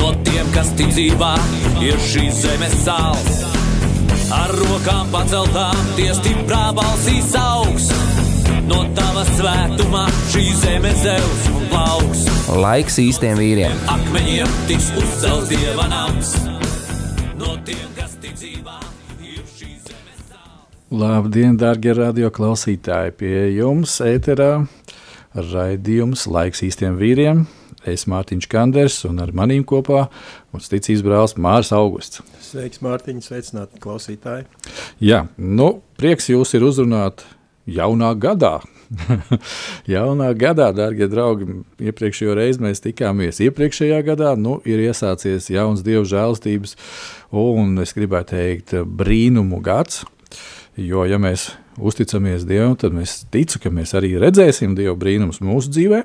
No tiem, kas tic dzīvā, ir šīs zemes sāls. Ar rokām paceltām, tie stiprā balsīs augs. No tava svētumā šī zeme zeus un plauks. Laiks īstiem vīriem. Akmeņiem tiks uzcelts dieva nams. No tiem, kas tic dzīvā, ir šīs zemes sāls. Labdien, darbie radioklausītāji! Pie jums ēterā raidījums Laiks īstiem vīriem. Es Mārtiņš Kanders un ar manīm kopā mums ticīs brālis Mārs Augusts. Sveiks, Mārtiņ, sveicināti klausītāji. Jā, nu, prieks jūs ir uzrunāt jaunā gadā. jaunā gadā, darbie draugi, iepriekšējo reizi mēs tikāmies iepriekšējā gadā. Nu, ir iesācies jauns dievu žēlstības un es gribētu teikt brīnumu gads. Jo, ja mēs uzticamies Dievam, tad mēs ticam, ka mēs arī redzēsim Dieva brīnumus mūsu dzīvē.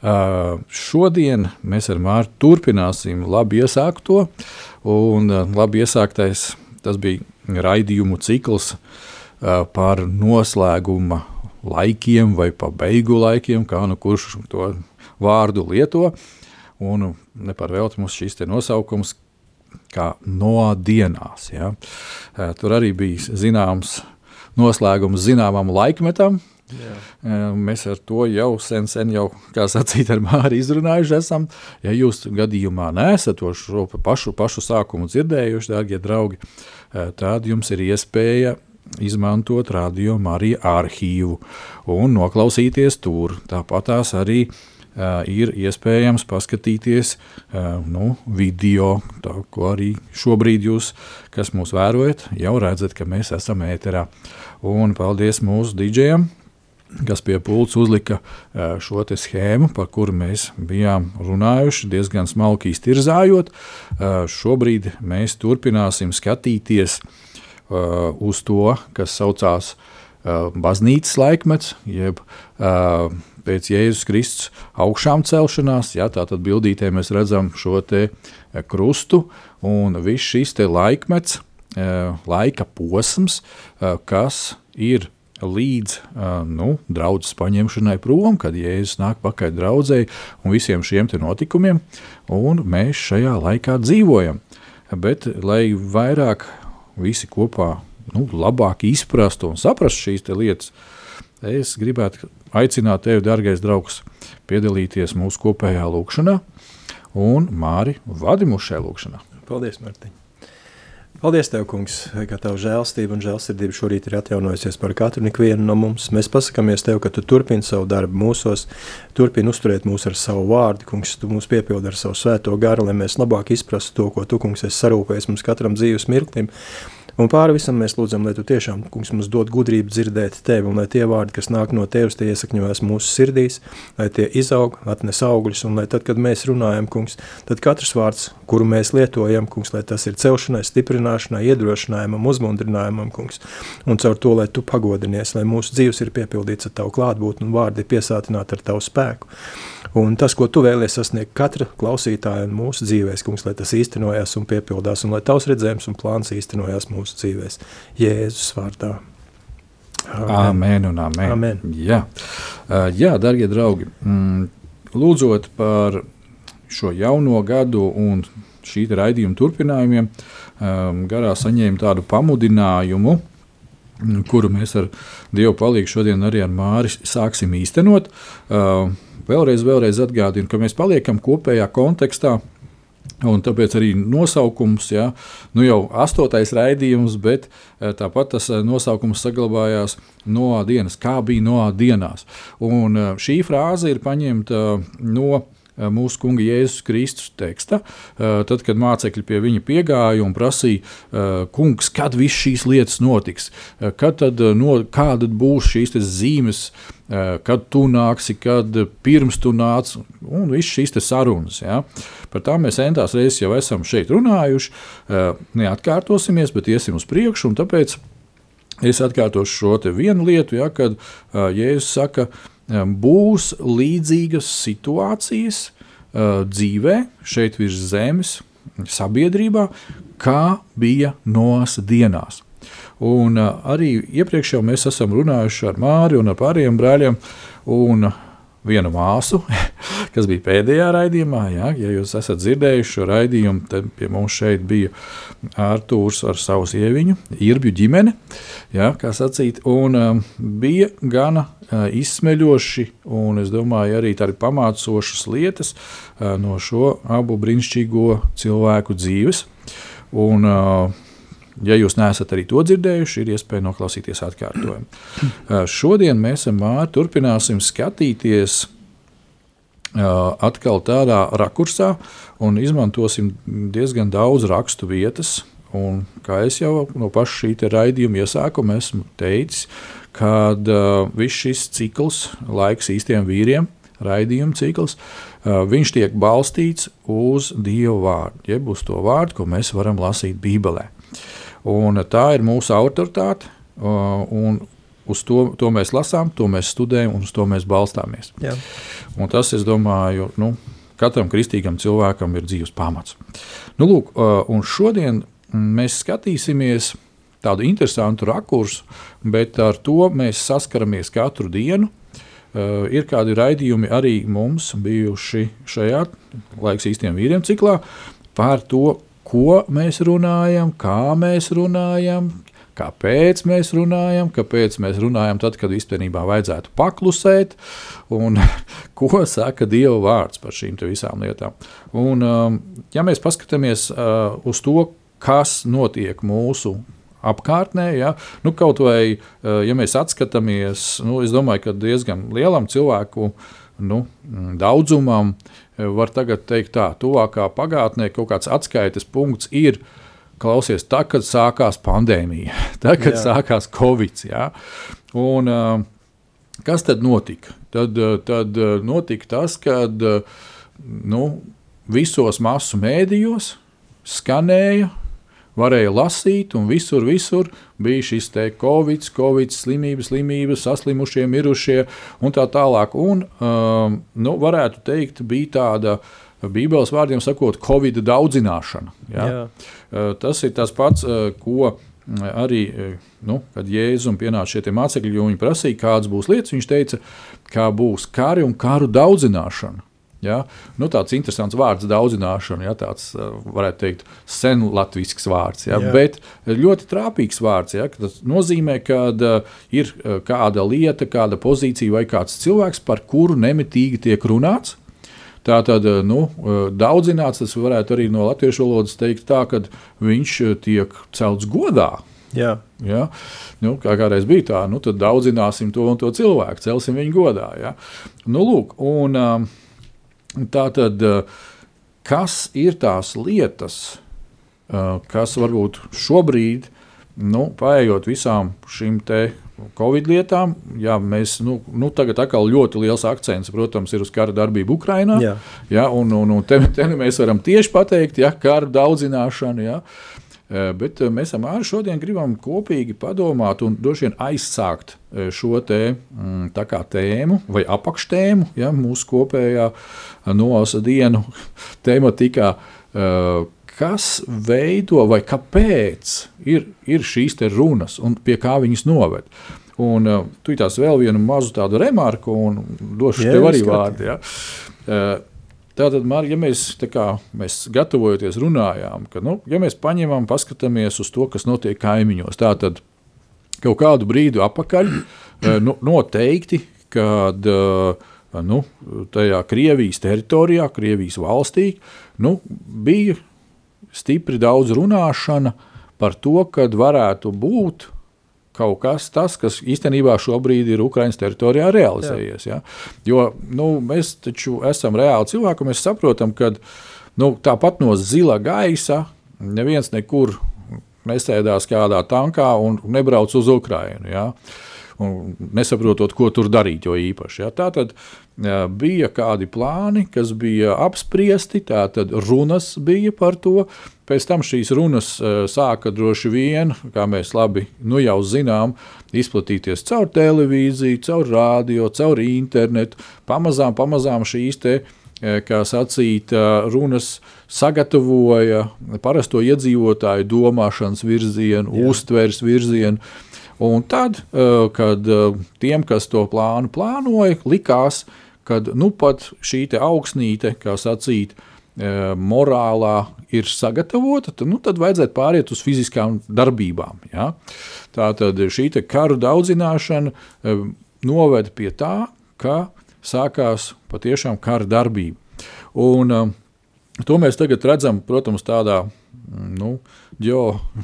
Šodien mēs ar Mārtu turpināsim labi iesākto, un labi iesāktais tas bija raidījumu cikls par noslēguma laikiem vai pa beigu laikiem, kā nu kurš to vārdu lieto. Un ne par velti mums šis nosaukums kā no dienās. Ja. Tur arī bija zināms noslēgums zināmam laikmetam, Jā. Mēs ar to jau sen, sen jau, kā sacīt, ar Māri izrunājuši esam. Ja jūs gadījumā neesat to šo pašu, pašu sākumu dzirdējuši, dārgie draugi, tad jums ir iespēja izmantot radio Marija arhīvu un noklausīties tur. Tāpat tās arī uh, ir iespējams paskatīties uh, nu, video, tā, ko arī šobrīd jūs, kas mūs vērojat, jau redzat, ka mēs esam ēterā. Un paldies mūsu dīdžiem, kas pie pults uzlika šo schēmu, par kuru mēs bijām runājuši, diezgan smalki iztirzājot. Šobrīd mēs turpināsim skatīties uz to, kas saucās baznīcas laikmets, jeb pēc Jēzus Kristus augšām celšanās. Ja, Tātad bildītē mēs redzam šo krustu un viss šis laikmets, laika posms, kas ir līdz nu, draudzes paņemšanai prom, kad Jēzus nāk pakaļ draudzēji un visiem šiem notikumiem, un mēs šajā laikā dzīvojam. Bet, lai vairāk visi kopā nu, labāk izprastu un saprastu šīs lietas, es gribētu aicināt tevi, dārgais draugs, piedalīties mūsu kopējā lūkšanā un Māri vadi mūsu šajā lūkšanā. Paldies, Mārtiņ! Paldies, Tev, Kungs, ka Tava žēlstība un žēlsirdība šorīt ir atjaunojusies par katru ikvienu no mums. Mēs pasakāmies Tev, ka Tu turpini savu darbu mūsos, turpini uzturēt mūs ar savu vārdu, Kungs, Tu mūs piepildi ar savu svēto garu, lai mēs labāk izprastu to, ko Tu, Kungs, esi sarūpējis mums katram dzīves mirklim, Un pāri visam mēs lūdzam, lai tu tiešām, kungs, mums dod gudrību dzirdēt tevi, un lai tie vārdi, kas nāk no tevis, tie iesakņojas mūsu sirdīs, lai tie izaug, atnes augļus, un lai tad, kad mēs runājam, kungs, tad katrs vārds, kuru mēs lietojam, kungs, lai tas ir celšanai, stiprināšanai, iedrošinājumam, uzmundrinājumam, kungs, un caur to, lai tu pagodinies, lai mūsu dzīves ir piepildīts ar tavu klātbūtni un vārdi piesātināti ar tavu spēku. Un tas, ko tu vēlies sasniegt katra klausītāja un mūsu dzīvēs, kungs, lai tas īstenojās un piepildās, un lai tavs redzējums un plāns īstenojās mūsu dzīvēs. Jēzus vārdā. Amen un amen. Amen. Jā, jā darbie draugi, mm, lūdzot par šo jauno gadu un šī raidījuma turpinājumiem, um, garā saņēmu tādu pamudinājumu, kuru mēs ar Dievu palīdzību šodien arī ar Māri sāksim īstenot. Uh, vēlreiz, vēlreiz atgādinu, ka mēs paliekam kopējā kontekstā. Un tāpēc arī nosaukums, ja, nu jau astotais raidījums, bet tāpat tas nosaukums saglabājās no dienas, kā bija no dienās. Un šī frāze ir paņemta no mūsu kunga Jēzus Kristus teksta. Tad, kad mācekļi pie viņa piegāja un prasīja, kungs, kad viss šīs lietas notiks, kad tad, no, kāda būs šīs zīmes, kad tu nāksi, kad pirms tu nāc, un viss šīs sarunas. Ja? Par tām mēs entās reizes jau esam šeit runājuši. Neatkārtosimies, bet iesim uz priekšu, un tāpēc es atkārtošu šo vienu lietu, ja, kad Jēzus saka, ka būs līdzīgas situācijas uh, dzīvē, šeit virs zemes, sabiedrībā, kā bija Noas dienās. Un uh, arī iepriekš jau mēs esam runājuši ar Māri un ar pārējiem brāļiem. Un, uh, vienu māsu, kas bija pēdējā raidījumā. Ja, ja jūs esat dzirdējuši šo raidījumu, tad pie mums šeit bija Arthurs ar savu sieviņu, Irbju ģimene. Ja, sacīt, un, um, bija gana uh, izsmeļoši un es domāju, arī tādi pamācošas lietas uh, no šo abu brīnišķīgo cilvēku dzīves. Un, uh, Ja jūs neesat arī to dzirdējuši, ir iespēja noklausīties atkārtojumu. Šodien mēs ar turpināsim skatīties atkal tādā rakursā un izmantosim diezgan daudz rakstu vietas. Un, kā jau no paša šī raidījuma iesākuma esmu teicis, kad uh, viss šis cikls, laiks īstiem vīriem, raidījuma cikls, uh, viņš tiek balstīts uz Dieva vārdu, jeb uz to vārdu, ko mēs varam lasīt Bībelē. Un tā ir mūsu autoritāte. Un uz to, to mēs lasām, to mēs studējam un uz to mēs balstāmies. Tas, es domāju, nu, katram kristīgam cilvēkam ir dzīves pamats. Nu, lūk, un šodien mēs skatīsimies tādu interesantu rakursu, bet ar to mēs saskaramies katru dienu. Uh, ir kādi raidījumi arī mums bijuši šajā laiks īstiem vīriem ciklā par to, ko mēs runājam, kā mēs runājam, kāpēc mēs runājam, kāpēc mēs runājam tad, kad īstenībā vajadzētu paklusēt, un ko saka Dieva vārds par šīm visām lietām. Un, um, ja mēs paskatāmies uh, uz to, kas notiek mūsu apkārtnē. Ja? Nu, kaut vai, uh, ja mēs atskatāmies, nu, es domāju, ka diezgan lielam cilvēku nu, daudzumam var tagad teikt, tā, tuvākā pagātnē kaut kāds atskaites punkts ir. Klausies, tā, kad sākās pandēmija, tad, kad jā. sākās Covid. Jā. Un, kas tad notika? Tad, tad notika tas, ka nu, visos masu mēdījos skanēja varēja lasīt, un visur, visur bija šis te covid, covid, slimības, slimības, saslimušie, mirušie un tā tālāk. Un, um, nu, varētu teikt, bija tāda. Bībeles vārdiem sakot, covid daudzināšana. Ja? Jā. Uh, tas ir tas pats, uh, ko arī, uh, nu, kad Jēzus pienāca šie mācekļi, jo viņi prasīja, kādas būs lietas, viņš teica, ka būs kari un karu daudzināšana. Ja? Nu, tāds interesants vārds, daudzināšana, ja? tāds varētu teikt, sen latviešu vārds, ja? Jā. bet ļoti trāpīgs vārds. Ja? Tas nozīmē, ka uh, ir kāda lieta, kāda pozīcija vai kāds cilvēks, par kuru nemitīgi tiek runāts. Tā tad nu, daudzināts, tas varētu arī no latviešu valodas teikt, tā, ka viņš tiek celts godā. Jā. Ja? Nu, kā kādreiz bija tā, nu, tad daudzināsim to un to cilvēku, celsim viņu godā. Ja? Nu, lūk, un, uh, Tātad, eh, kas ir tās lietas, eh, kas varbūt šobrīd, nu, paiet visām šīm Covid lietām, jā, mēs nu, nu, tagad atkal ļoti liels akcents, protams, ir uz kara darbību Ukrajinā. Jā. Jā, un, un, un te, te mēs varam tieši pateikt, ja kara daudzināšanu. Jā. Eh, bet eh, mēs ar šodien gribam kopīgi padomāt un droši vien aizsākt eh, šo te, mm, tēmu vai apakštēmu ja, mūsu kopējā nosa dienu tematikā. Kas veido vai kāpēc ir, ir šīs runas un pie kā viņas noved? Un uh, tu tās vēl vienu mazu tādu remarku, un došu Jā, tev arī vārdu. Ja? Uh, Tātad, Marija, ja mēs, kā, mēs gatavojoties runājām, ka, nu, ja mēs paņemam, paskatāmies uz to, kas notiek kaimiņos, tad kaut kādu brīdi atpakaļ eh, nu, noteikti, kad eh, nu, tajā Krievijas teritorijā, Krievijas valstī, nu, bija stipri daudz runāšana par to, kad varētu būt kaut kas tāds, kas īstenībā šobrīd ir Ukraiņas teritorijā realizējies. Ja? Jo nu, mēs taču esam reāli cilvēki, un mēs saprotam, ka nu, tāpat no zila gaisa neviens nekur nesēdās kādā tankā un nebrauc uz Ukrajinu. Ja? Un nesaprotot, ko tur darīt, īpaši. Ja? Tā tad bija kādi plāni, kas bija apspriesti, tātad runas bija par to. Pēc tam šīs runas sāka droši vien, kā mēs labi nu jau zinām, izplatīties caur televīziju, caur rādio, caur internetu. Pamazām, pamazām šīs te, kā sacīt, runas sagatavoja parasto iedzīvotāju domāšanas virzienu, Jā. uztveres virzienu. Un tad, kad tiem, kas to plānu plānoja, likās, ka nu pat šī augsnīte, kā sacīt, e, morālā ir sagatavota, tad, nu, tad vajadzētu pāriet uz fiziskām darbībām. Ja? Tā tad šī karu daudzināšana noveda pie tā, ka sākās patiešām kara darbība. Un, to mēs tagad redzam, protams, tādā nu,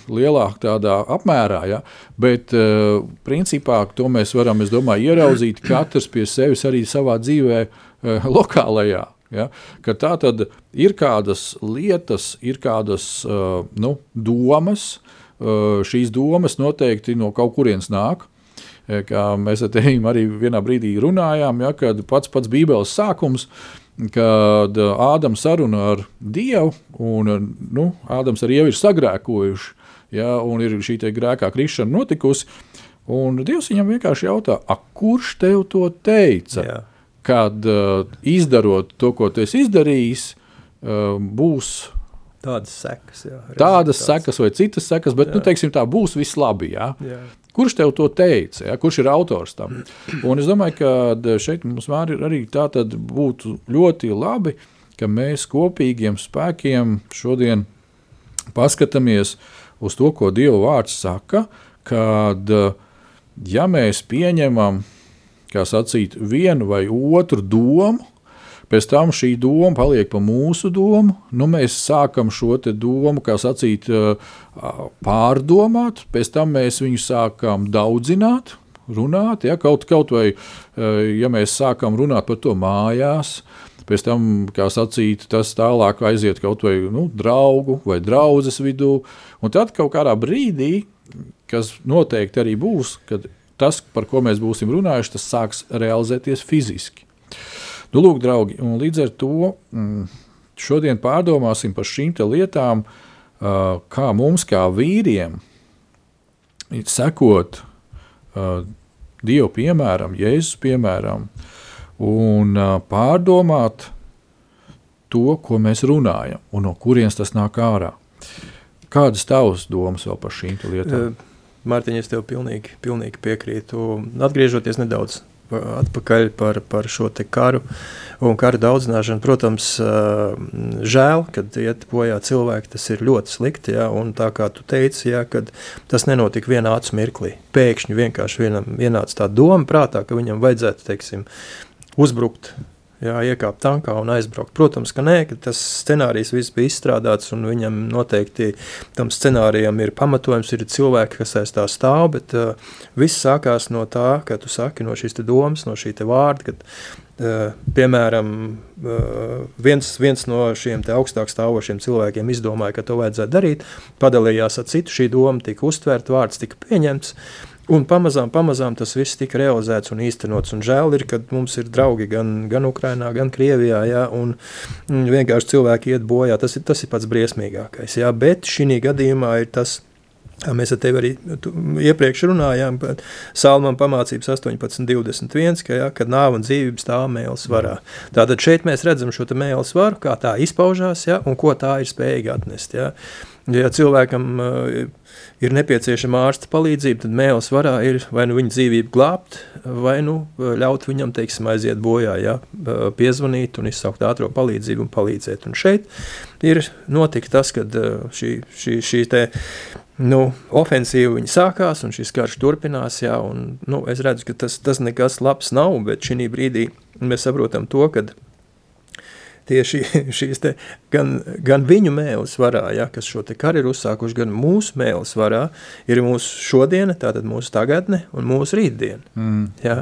lielākā tādā apmērā. Ja? Bet, uh, principā, to mēs varam domāju, ieraudzīt katrs pie sevis arī savā dzīvē, uh, lokālajā. Ja? Ka tā tad ir kādas lietas, ir kādas uh, nu, domas, uh, šīs domas noteikti no kaut kurienes nāk. Kā mēs ar tevi arī vienā brīdī runājām, ja, kad pats pats Bībeles sākums uh, kad uh, Ādams saruna ar Dievu, un uh, nu, Ādams ar Ievu ir sagrēkojuši, ja, un ir šī grēkā krišana notikusi. Un Dievs viņam vienkārši jautā, kurš tev to teica? Jā. Kad uh, izdarot to, ko tu esi izdarījis, uh, būs tādas sekas, jā, tādas sekas vai citas sekas, bet nu, jā. nu, teiksim, tā būs viss labi. Jā. Jā. Kurš tev to teica? Ja? Kurš ir autors tam? Un es domāju, ka šeit mums arī tā būtu ļoti labi, ka mēs kopīgiem spēkiem šodien paskatāmies uz to, ko Dieva vārds saka, kad ja mēs pieņemam, sacīt, vienu vai otru domu, Pēc tam šī doma paliek par mūsu domu. Nu, mēs sākam šo domu, kā sacīt, pārdomāt, pēc tam mēs viņu sākam daudzināt, runāt. Ja, kaut, kaut vai, ja mēs sākam runāt par to mājās, pēc tam, kā sacīt, tas tālāk aiziet kaut vai nu, draugu vai draugu vidū. Un tad kaut kādā brīdī, kas noteikti arī būs, kad tas, par ko mēs būsim runājuši, tas sāks realizēties fiziski. Nu, lūk, draugi, un līdz ar to mm, šodien pārdomāsim par šīm lietām, kā mums, kā vīriem, sekot Dievu piemēram, Jēzus piemēram, un pārdomāt to, ko mēs runājam, un no kurienes tas nāk ārā. Kādas tavas domas vēl par šīm lietām? Mārtiņ, es tev pilnīgi, pilnīgi piekrītu. Atgriežoties nedaudz atpakaļ par, par šo karu un kara daudzināšanu. Protams, žēl, kad iet bojā cilvēki, tas ir ļoti slikti. Ja, un tā kā tu teici, ja, tas nenotika vienā acu mirklī. Pēkšņi vienkārši vienam ienāca tā doma prātā, ka viņam vajadzētu teiksim, uzbrukt jā, iekāpt tankā un aizbraukt. Protams, ka nē, ka tas scenārijs viss bija izstrādāts, un viņam noteikti tam scenārijam ir pamatojums, ir cilvēki, kas aiz tā stāv, bet uh, viss sākās no tā, ka tu saki no šīs domas, no šī vārda, kad Uh, piemēram, uh, viens, viens no šiem augstāk stāvošiem cilvēkiem izdomāja, ka to vajadzētu darīt, padalījās ar citu, šī doma tika uztverta, vārds tika pieņemts. Uh, Un pamazām, pamazām tas viss tika realizēts un īstenots. Un žēl ir, ka mums ir draugi gan, gan Ukrajinā, gan Krievijā, ja, un vienkārši cilvēki iet bojā. Tas ir, tas ir pats briesmīgākais. Ja, bet šī gadījumā ir tas. Mēs ar tevi arī iepriekš runājām par Salmānu pamācības 18.21, ka, ja, kad nāve un dzīvība stāv mēlis varā. Tātad šeit mēs redzam šo mēlis varu, kā tā izpaužās ja, un ko tā ir spējīga atnest. Ja. Ja cilvēkam uh, ir nepieciešama ārsta palīdzība, tad mēls varā ir vai nu viņa dzīvību glābt, vai nu ļaut viņam, teiksim, aiziet bojā, ja, piezvanīt un izsaukt ātro palīdzību un palīdzēt. Un šeit ir notika tas, kad šī, šī, šī te, nu, ofensīva viņa sākās un šis karš turpinās, jā, un, nu, es redzu, ka tas, tas nekas labs nav, bet šī brīdī mēs saprotam to, kad tieši šīs te, gan, gan viņu mēlis varā, ja, kas šo te karu ir uzsākuši, gan mūsu mēlis varā, ir mūsu šodiena, tātad mūsu tagadne un mūsu rītdiena. Mm. Ja.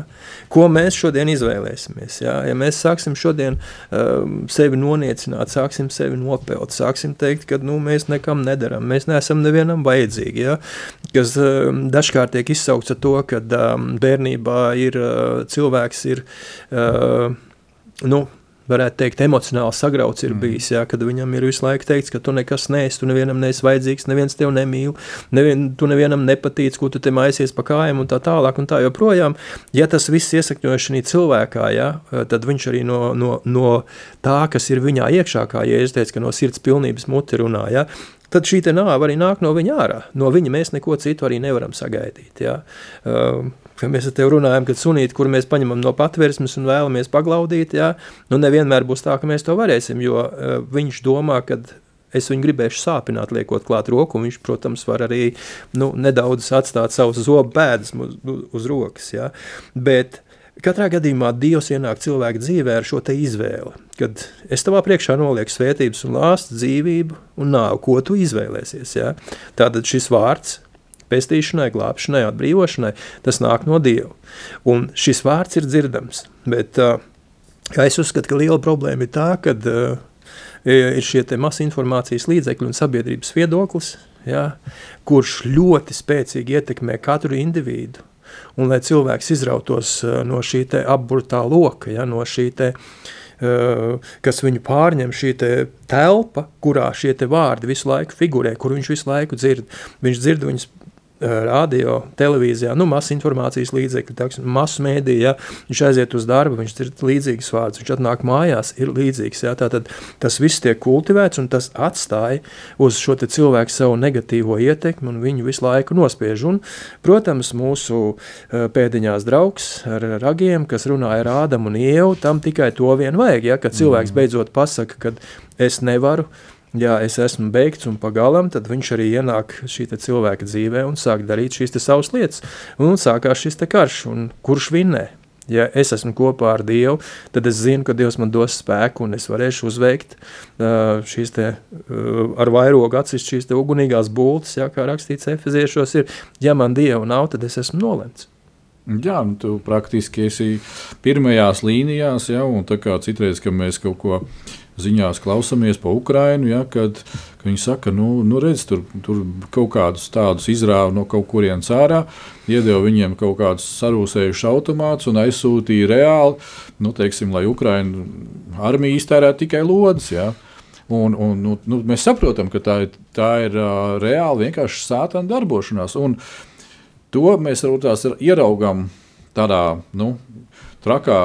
Ko mēs šodien izvēlēsimies? Ja, ja mēs sāksim šodien um, sevi noniecināt, sāksim sevi nopelt, sāksim teikt, ka nu, mēs nekam nedaram, mēs neesam nevienam vajadzīgi, ja, kas um, dažkārt tiek izsaukts ar to, ka um, bērnībā ir uh, cilvēks ir, uh, nu, varētu teikt, emocionāli sagrauts ir mm. bijis. Jā, kad viņam ir visu laiku teikts, ka tu nekas neesi, tu nevienam neesi vajadzīgs, neviens tevi nemīl, nevien, tu nevienam nepatīc, ko tu te maisies pa kājām un tā tālāk. Un tā joprojām, ja tas viss iesakņojas šajā cilvēkā, jā, tad viņš arī no, no, no tā, kas ir viņā iekšā, kā Jēzus teica, ka no sirds pilnības muti runā, jā, tad šī nāve arī nāk no viņa ārā. No viņa mēs neko citu arī nevaram sagaidīt. Ja? Uh, mēs ar tevi runājam, ka sunīti, kur mēs paņemam no patvērsmes un vēlamies paglaudīt, ja? nu nevienmēr būs tā, ka mēs to varēsim, jo uh, viņš domā, ka es viņu gribēšu sāpināt, liekot klāt roku, un viņš, protams, var arī nu, nedaudz atstāt savus zobu pēdas uz, uz rokas. Ja? Bet Katrā gadījumā Dievs ienāk cilvēka dzīvē ar šo izvēli, kad es tavā priekšā nolieku svētības un lāstu dzīvību un nāvu, ko tu izvēlēsies. Ja? Tātad šis vārds pestīšanai, glābšanai, atbrīvošanai, tas nāk no Dieva. Un šis vārds ir dzirdams, bet uh, es uzskatu, ka liela problēma ir tā, ka uh, ir šie masu informācijas līdzekļi un sabiedrības viedoklis, ja, kurš ļoti spēcīgi ietekmē katru individu un lai cilvēks izrautos eh, no šī apburtā loka, ja, no šī te, uh, kas viņu pārņem šī te telpa, kurā šie te vārdi visu laiku figurē, kur viņš visu laiku dzird. Viņš dzird viņus radio, televīzijā, nu, masu informācijas līdzekļi, tāksim, masu mēdī, ja viņš aiziet uz darbu, viņš ir līdzīgs vārds, viņš atnāk mājās, ir līdzīgs, ja, tātad tas viss tiek kultivēts un tas atstāja uz šo te cilvēku savu negatīvo ietekmi un viņu visu laiku nospiež. Un, protams, mūsu pēdiņās draugs ar ragiem, kas runāja ar Ādamu un Ievu, tam tikai to vien vajag, ja, kad cilvēks mm. beidzot pasaka, ka es nevaru, ja es esmu beigts un pagalam, tad viņš arī ienāk šī cilvēka dzīvē un sāk darīt šīs savas lietas. Un sākās šis karš, un kurš vinnē? Ja es esmu kopā ar Dievu, tad es zinu, ka Dievs man dos spēku un es varēšu uzveikt uh, šīs te, uh, ar vairogu acis šīs ugunīgās bultas, ja, kā rakstīts Efeziešos ir, ja man Dievu nav, tad es esmu nolemts. Jā, nu, tu praktiski esi pirmajās līnijās, ja, un tā kā citreiz, kad mēs kaut ko uh, ziņās klausāmies pa Ukrajinu, ja, kad, kad viņi saka, nu, nu redz, tur, tur kaut kādus tādus izrāva no kaut kurienes ārā, iedeva viņiem kaut kādus sarūsējušus automātus un aizsūtīja reāli, nu, teiksim, lai Ukraiņu armija iztērētu tikai lodes. Ja. Un, un, nu, nu, mēs saprotam, ka tā, ir, tā ir uh, reāli vienkārši sātana darbošanās. Un to mēs ieraugām tādā nu, trakā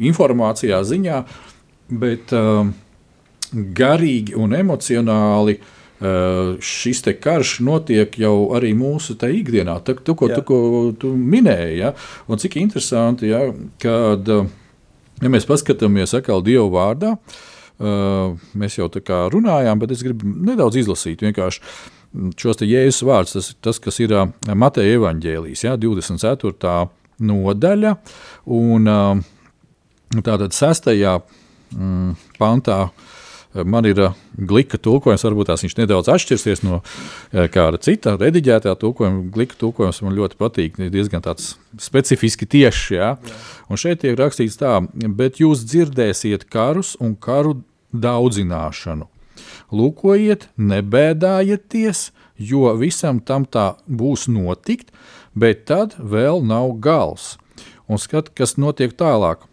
informācijā ziņā, uh, bet uh, garīgi un emocionāli uh, šis karš notiek jau arī mūsu ikdienā. Tā, tu, ko, tu, ko tu minēji, ja? un cik interesanti, ja, kad uh, ja mēs paskatāmies atkal Dieva vārdā. Uh, mēs jau tā kā runājām, bet es gribu nedaudz izlasīt vienkārši šos jēzus vārdus. Tas, tas, kas ir uh, Mateja evaņģēlijas, ja, 24. nodaļa. Un, uh, tātad 6 mm, pantā. Man ir uh, glīka tulkojums, varbūt tās viņš nedaudz atšķirsies no uh, kāda cita rediģētā tulkojuma. Glīka tulkojums man ļoti patīk, ir diezgan tāds specifiski tieši. Ja? Un šeit tiek rakstīts tā, bet jūs dzirdēsiet karus un karu daudzināšanu. Lūkojiet, nebēdājieties, jo visam tam tā būs notikt, bet tad vēl nav gals. Un skat, kas notiek tālāk.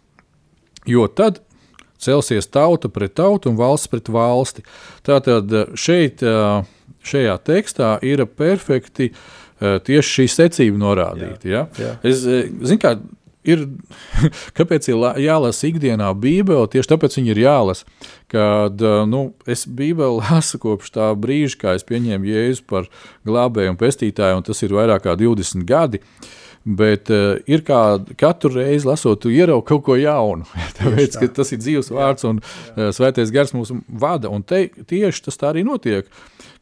Jo tad celsies tauta pret tautu un valsts pret valsti. Tātad eh, šeit, eh, šajā tekstā ir perfekti eh, tieši šī secība norādīta. Jā, ja? jā. Es zinu, kā ir, kāpēc ir jālasa ikdienā Bībele, tieši tāpēc viņi ir jālasa. Kad nu, es Bībeli lasu kopš tā brīža, kad es pieņēmu Jēzu par glābēju un pestītāju, un tas ir vairāk kā 20 gadi. Bet uh, ir kā katru reizi lasot, ieraugi kaut ko jaunu. Tāpēc, tā. tas ir dzīves vārds un uh, svētais gars mūs vada. Un te, tieši tas tā arī notiek.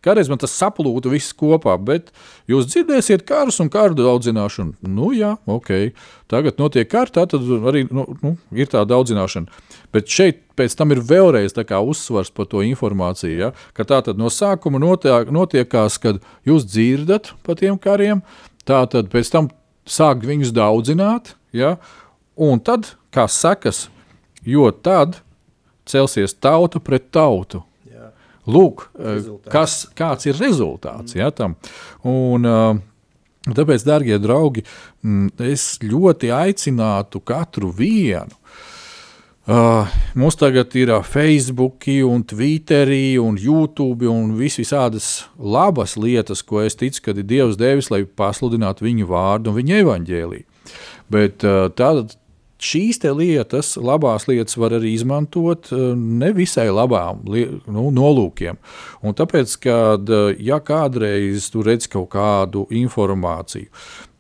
Kādreiz man tas saplūda viss kopā, bet jūs dzirdēsiet karus un kārdu audzināšanu. Nu, jā, ok. Tagad notiek kārta, tad arī nu, nu, ir tā audzināšana. Bet šeit pēc tam ir vēlreiz uzsvars par to informāciju. Ja? Ka tā tad no sākuma notiek, notiekās, kad jūs dzirdat par tiem kariem, tā tad pēc tam sākt viņus daudzināt, ja? un tad, kā sekas, jo tad celsies tauta pret tautu. Jā. Lūk, eh, rezultāts. kas, kāds ir rezultāts mm. ja, tam. Un, uh, Tāpēc, darbie draugi, mm, es ļoti aicinātu katru vienu. Uh, mums tagad ir Facebook, un Twitter, YouTube, un visas labas lietas, ko es ticu, ka ir Dievs devis, lai pasludinātu viņa vārdu un viņa evaņģēlīju. Bet uh, tāda šīs lietas, labās lietas, var arī izmantot eh, nevisai labām nu, nolūkiem. Un tāpēc, kad ja kādreiz tu redz kaut kādu informāciju,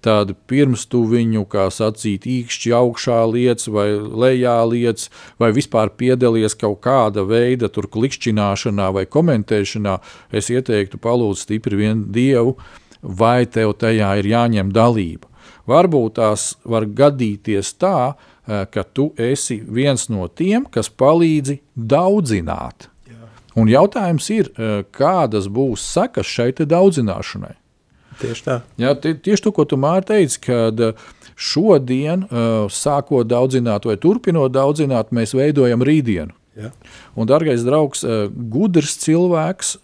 tad pirms tu viņu, kā sacīt, īkšķi augšā lietas vai lejā lietas, vai vispār piedalies kaut kāda veida klikšķināšanā vai komentēšanā, es ieteiktu palūdzt stipri vienu dievu, vai tev tajā ir jāņem dalība. Varbūt tās var gadīties tā, eh, ka tu esi viens no tiem, kas palīdzi daudzināt. Jā. Un jautājums ir, eh, kādas būs sekas šai daudzināšanai? Tieši tā. Jā, tie, tieši to, ko tu Mārtiņ teici, kad eh, šodien, sākot daudzināt vai turpinot daudzināt, mēs veidojam rītdienu. Jā. Un, darbais draugs, gudrs cilvēks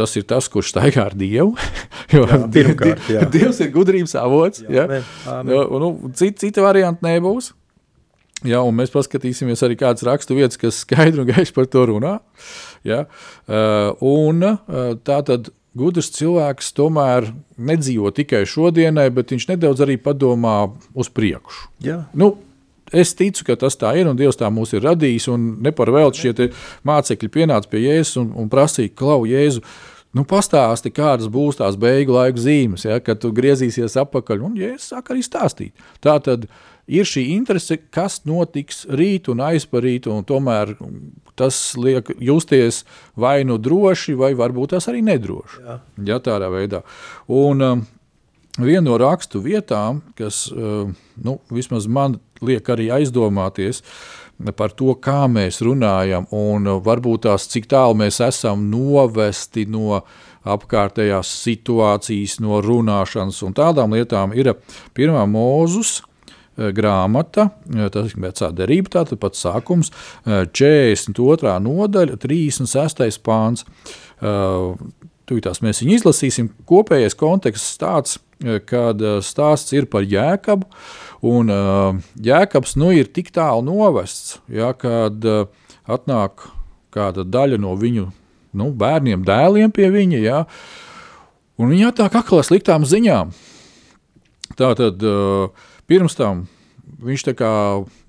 tas ir tas, kurš staigā ar Dievu. jā, pirmkārt, jā. Dievs ir gudrības avots. Jā, jā. Amen. Nu, cita, cita varianta nebūs. Un mēs paskatīsimies arī kādas rakstu vietas, kas skaidri un gaiši par to runā. Ja? Un tā tad gudrs cilvēks tomēr nedzīvo tikai šodienai, bet viņš nedaudz arī padomā uz priekšu. Jā. Nu, Es ticu, ka tas tā ir, un Dievs tā mūs ir radījis. Ne par velti šie mācekļi pienāca pie Jēzus un, un prasīja, Klau, Jēzu, Nu, pastāsti, kādas būs tās beigu laika zīmes, ja, kad tu griezīsies atpakaļ. Un, ja es sāku arī stāstīt, tā tad ir šī interese, kas notiks rīt un aizparīt, un tomēr tas liek justies vai nu droši, vai varbūt tas arī nedroši. Jā. Ja, tādā veidā. Un, um, Viena no rakstu vietām, kas uh, nu, vismaz man liek arī aizdomāties, uh, par to, kā mēs runājam, un varbūt tās, cik tālu mēs esam novesti no apkārtējās situācijas, no runāšanas un tādām lietām, ir pirmā mūzus eh, grāmata, tas ir vecā derība, tātad pats sākums, 42. Eh, nodaļa, 36. pāns. Tūlītās mēs viņu izlasīsim. Kopējais konteksts tāds, kad stāsts ir par jēkabu, Un uh, Jēkabs nu, ir tik tālu novests, ja, kad uh, atnāk kāda daļa no viņu nu, bērniem, dēliem pie viņa, ja, un viņi atnāk aklā sliktām ziņām. Tātad uh, pirms tam viņš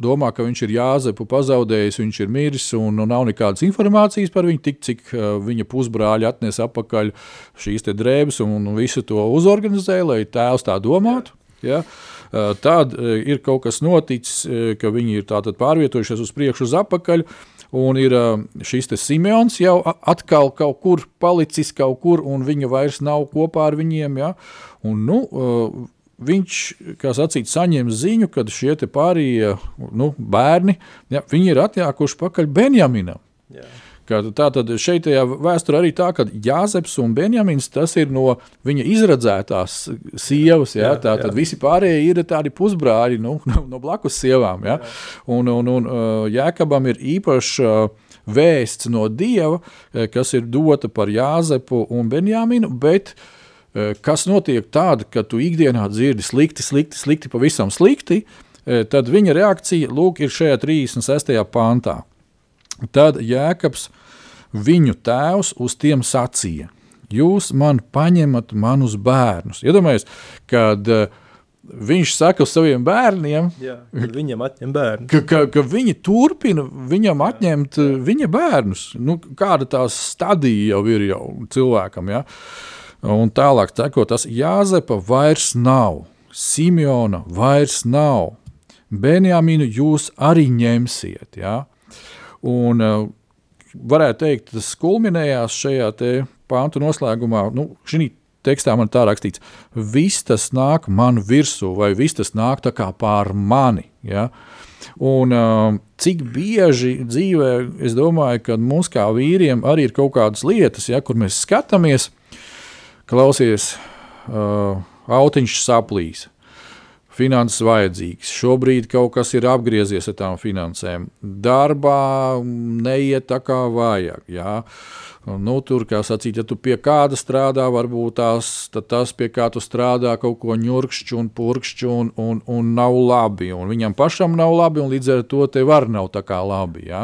domā, ka viņš ir Jāzepu pazaudējis, viņš ir miris un nu, nav nekādas informācijas par viņu, tik cik uh, viņa pusbrāļi atnesa atpakaļ šīs drēbes un, un visu to uzorganizēja, lai tēvs tā domātu. Ja? Eh, tad eh, ir kaut kas noticis, eh, ka viņi ir pārvietojušies uz priekšu, uz atpakaļ. Un ir šis Simons jau atkal kaut kur palicis, kaut kur, un viņa vairs nav kopā ar viņiem. Ja? Un, nu, viņš, kā sacīt, saņem ziņu, ka šie pārējie nu, bērni ja, ir atjākuši pakaļ Benjaminam. Jā. Tā tad šeit vēsturē arī tā, ka Jāzeps un Benjamins tas ir no viņa izredzētās sievas. Ja? Jā, tā tad jā. visi pārējie ir tādi pusbrāļi nu, no, no blakus sievām. Ja? Jā. Un, un, un uh, Jēkabam ir īpašs uh, vēsts no Dieva, uh, kas ir dota par Jāzepu un Benjaminu, bet kas notiek tāda, ka tu ikdienā dzirdi slikti, slikti, slikti, pavisam slikti, tad viņa reakcija lūk, ir šajā 36. pāntā. Tad Jēkabs viņu tēvs uz tiem sacīja: Jūs man paņemat manus bērnus. Iedomājieties, kad uh, viņš saka saviem bērniem, Jā, viņam atņem bērnu. Ka, ka, ka viņi turpina viņam atņemt Jā. Uh, viņa bērnus. Nu, kāda tā stadija jau ir jau cilvēkam. Ja? Un tālāk, tekot, tas Jāzepa vairs nav. Simeona vairs nav. Benjaminu jūs arī ņemsiet. Ja? Un, uh, varētu teikt, tas kulminējās šajā pāntu noslēgumā. Nu, šī tekstā man tā rakstīts, viss tas nāk man virsū, vai viss tas nāk pār mani. Ja? Un, uh, cik bieži dzīvē, es domāju, ka mums kā vīriem arī ir kaut kādas lietas, ja, kur mēs skatāmies, klausies, uh, autiņš saplīs finanses vajadzīgas. Šobrīd kaut kas ir apgriezies ar tām finansēm. Darbā neiet tā kā vajag. Jā. Nu, tur, kā sacīt, ja tu pie kāda strādā, varbūt tās, tas, pie kā tu strādā, kaut ko ņurkšķi un purkšķi un, un, un nav labi. Un viņam pašam nav labi, un līdz ar to tev var nav tā kā labi. Ja?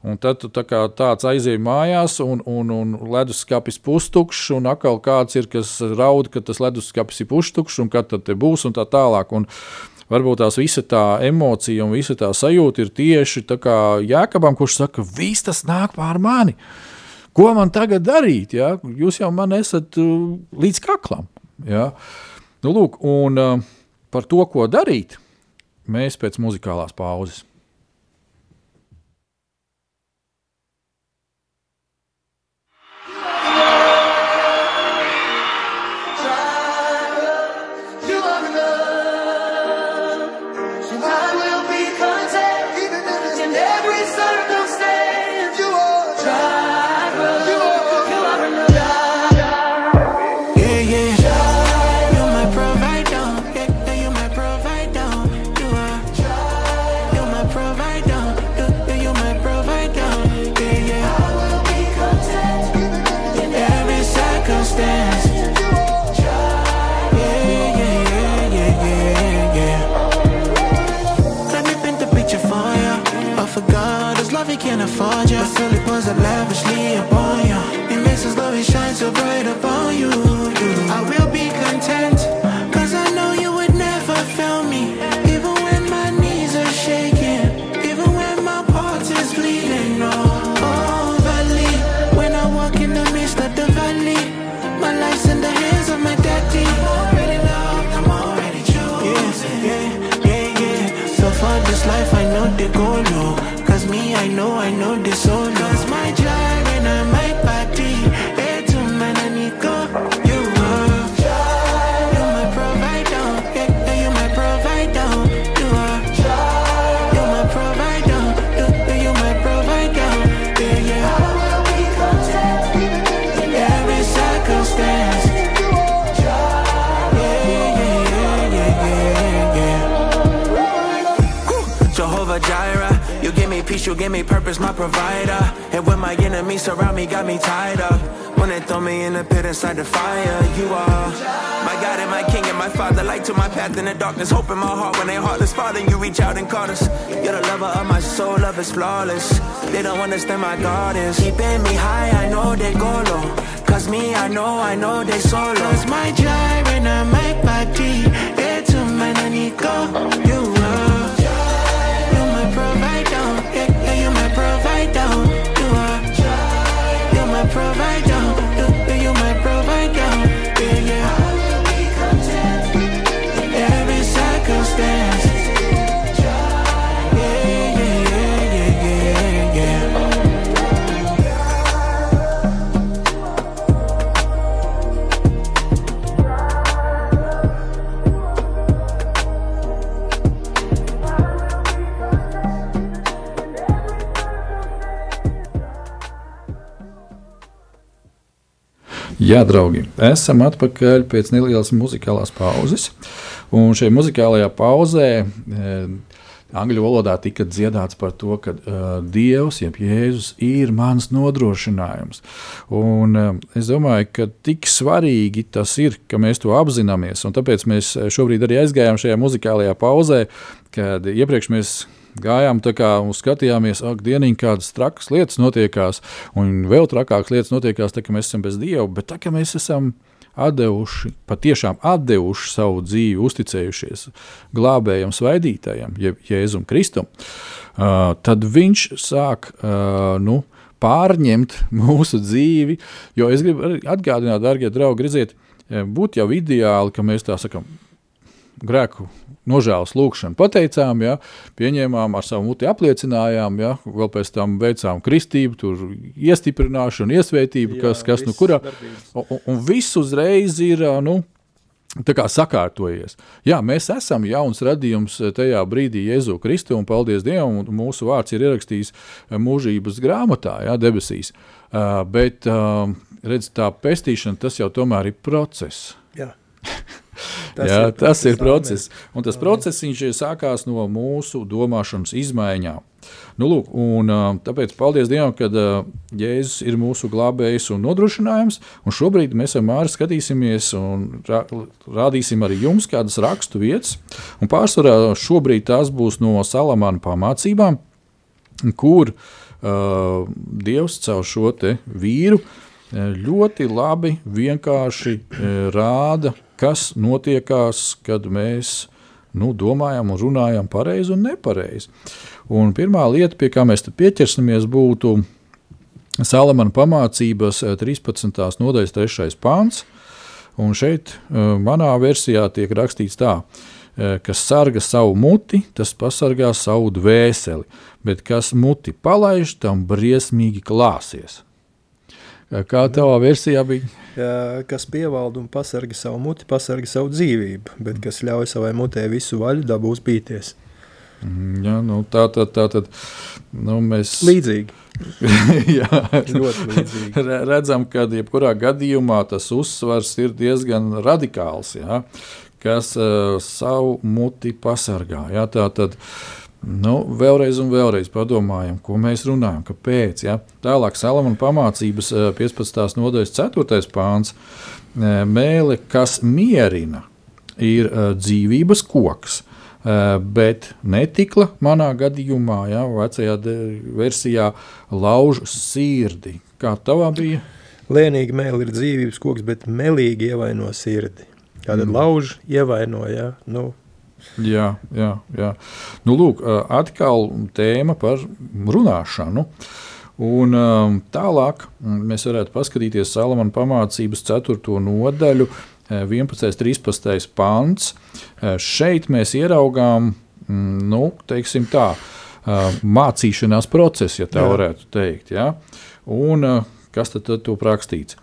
Un tad tu tā kā tāds aizēji mājās, un, un, un leduskapis pustukšs, un atkal kāds ir, kas raud, ka tas leduskapis ir pustukšs, un kad tad te būs, un tā tālāk. Un, varbūt tās visa tā emocija un visa tā sajūta ir tieši tā kā Jēkabam, kurš saka, viss tas nāk pār mani. Ko man tagad darīt? Ja? Jūs jau man esat uh, līdz kaklam. Ja? Nu, lūk, un uh, par to, ko darīt, mēs pēc muzikālās pauzes. Give me purpose, my provider. And when my enemies surround me, got me tied up. When they throw me in the pit inside the fire, you are my God and my King and my Father. Light to my path in the darkness, hope in my heart when they heartless. Father, you reach out and call us. You're the lover of my soul, love is flawless. They don't understand my God is keeping me high. I know they go low. Cause me, I know, I know they solo. Cause my gyre and my body. It's a man I need go. Jā, draugi, esam atpakaļ pēc nelielas muzikālās pauzes. Un šajā muzikālajā pauzē e, angļu valodā tika dziedāts par to, ka uh, Dievs, jeb Jēzus, ir mans nodrošinājums. Un, uh, es domāju, ka tik svarīgi tas ir, ka mēs to apzināmies. Tāpēc mēs šobrīd arī aizgājām šajā muzikālajā pauzē, kad iepriekš mēs gājām tā kā skatījāmies, ak, dienīgi kādas trakas lietas notiekās, un vēl trakākas lietas notiekās, tā, ka mēs esam bez Dieva, bet tā, ka mēs esam atdevuši, patiešām atdevuši savu dzīvi, uzticējušies glābējam, svaidītājam, jeb Jēzum Kristum, uh, tad viņš sāk uh, nu, pārņemt mūsu dzīvi. Jo es gribu atgādināt, darbie draugi, redziet, būtu jau ideāli, ka mēs tā sakām, grēku nožēlas lūgšanu pateicām, ja, pieņēmām ar savu muti apliecinājām, ja, vēl pēc tam veicām kristību, tur iestiprināšanu, iesvētību, kas, kas nu kurā, un, un, viss uzreiz ir, nu, Tā kā sakārtojies. Jā, mēs esam jauns radījums tajā brīdī Jēzu Kristu, un paldies Dievam, un mūsu vārds ir ierakstīts mūžības grāmatā, jā, debesīs. Uh, bet, uh, redz, tā pestīšana, tas jau tomēr ir process. Jā. Tas Jā, ir tas ir process. Un tas process sākās no mūsu domāšanas izmaiņām. Nu, lūk, un, tāpēc paldies Dievam, ka Jēzus ir mūsu glābējs un nodrošinājums. Un šobrīd mēs ar Māri skatīsimies un rādīsim arī jums kādas rakstu vietas. Un pārsvarā šobrīd tās būs no Salamāna pamācībām, kur uh, Dievs caur šo vīru ļoti labi vienkārši rāda kas notiekās, kad mēs nu, domājam un runājam pareizi un nepareizi. Un pirmā lieta, pie kā mēs pieķersimies, būtu Salamana pamācības 13. Eh, nodaļas 3. pāns. Un šeit eh, manā versijā tiek rakstīts tā, eh, kas sarga savu muti, tas pasargā savu dvēseli, bet kas muti palaiž, tam briesmīgi klāsies. Kā tavā versijā bija? Ja, kas pievalda un pasarga savu muti, pasarga savu dzīvību, bet kas ļauj savai mutē visu vaļu, dabūs bīties. Mm, ja, nu, tā tad tā, tā, nu, mēs. Līdzīgi. Jā, ļoti līdzīgi. Redzam, ka jebkurā gadījumā tas uzsvars ir diezgan radikāls, ja, kas uh, savu muti pasargā. Ja, tā tad, uh, Nu, vēlreiz un vēlreiz padomājam, ko mēs runājam, kāpēc. Ja? Tālāk, Salamana pamācības 15. Eh, nodaļas 4. pāns eh, - mēle, kas mierina, ir eh, dzīvības koks. Bet netikla manā gadījumā, ja, vecajā versijā, lauž sirdi. Kā tavā bija? Lēnīgi mēlī ir dzīvības koks, bet melīgi ievaino sirdi. Tātad mm. lauž ievaino, ja, nu, Jā, jā, jā. Nu, lūk, atkal tēma par runāšanu. Un, tālāk mēs varētu paskatīties Salamana pamācības 4. nodaļu, 11. un 13. pants. Šeit mēs ieraugām, nu, teiksim tā, mācīšanās procesu, ja tā Jā. varētu teikt. Ja? Un, kas tad, tad to rakstīts?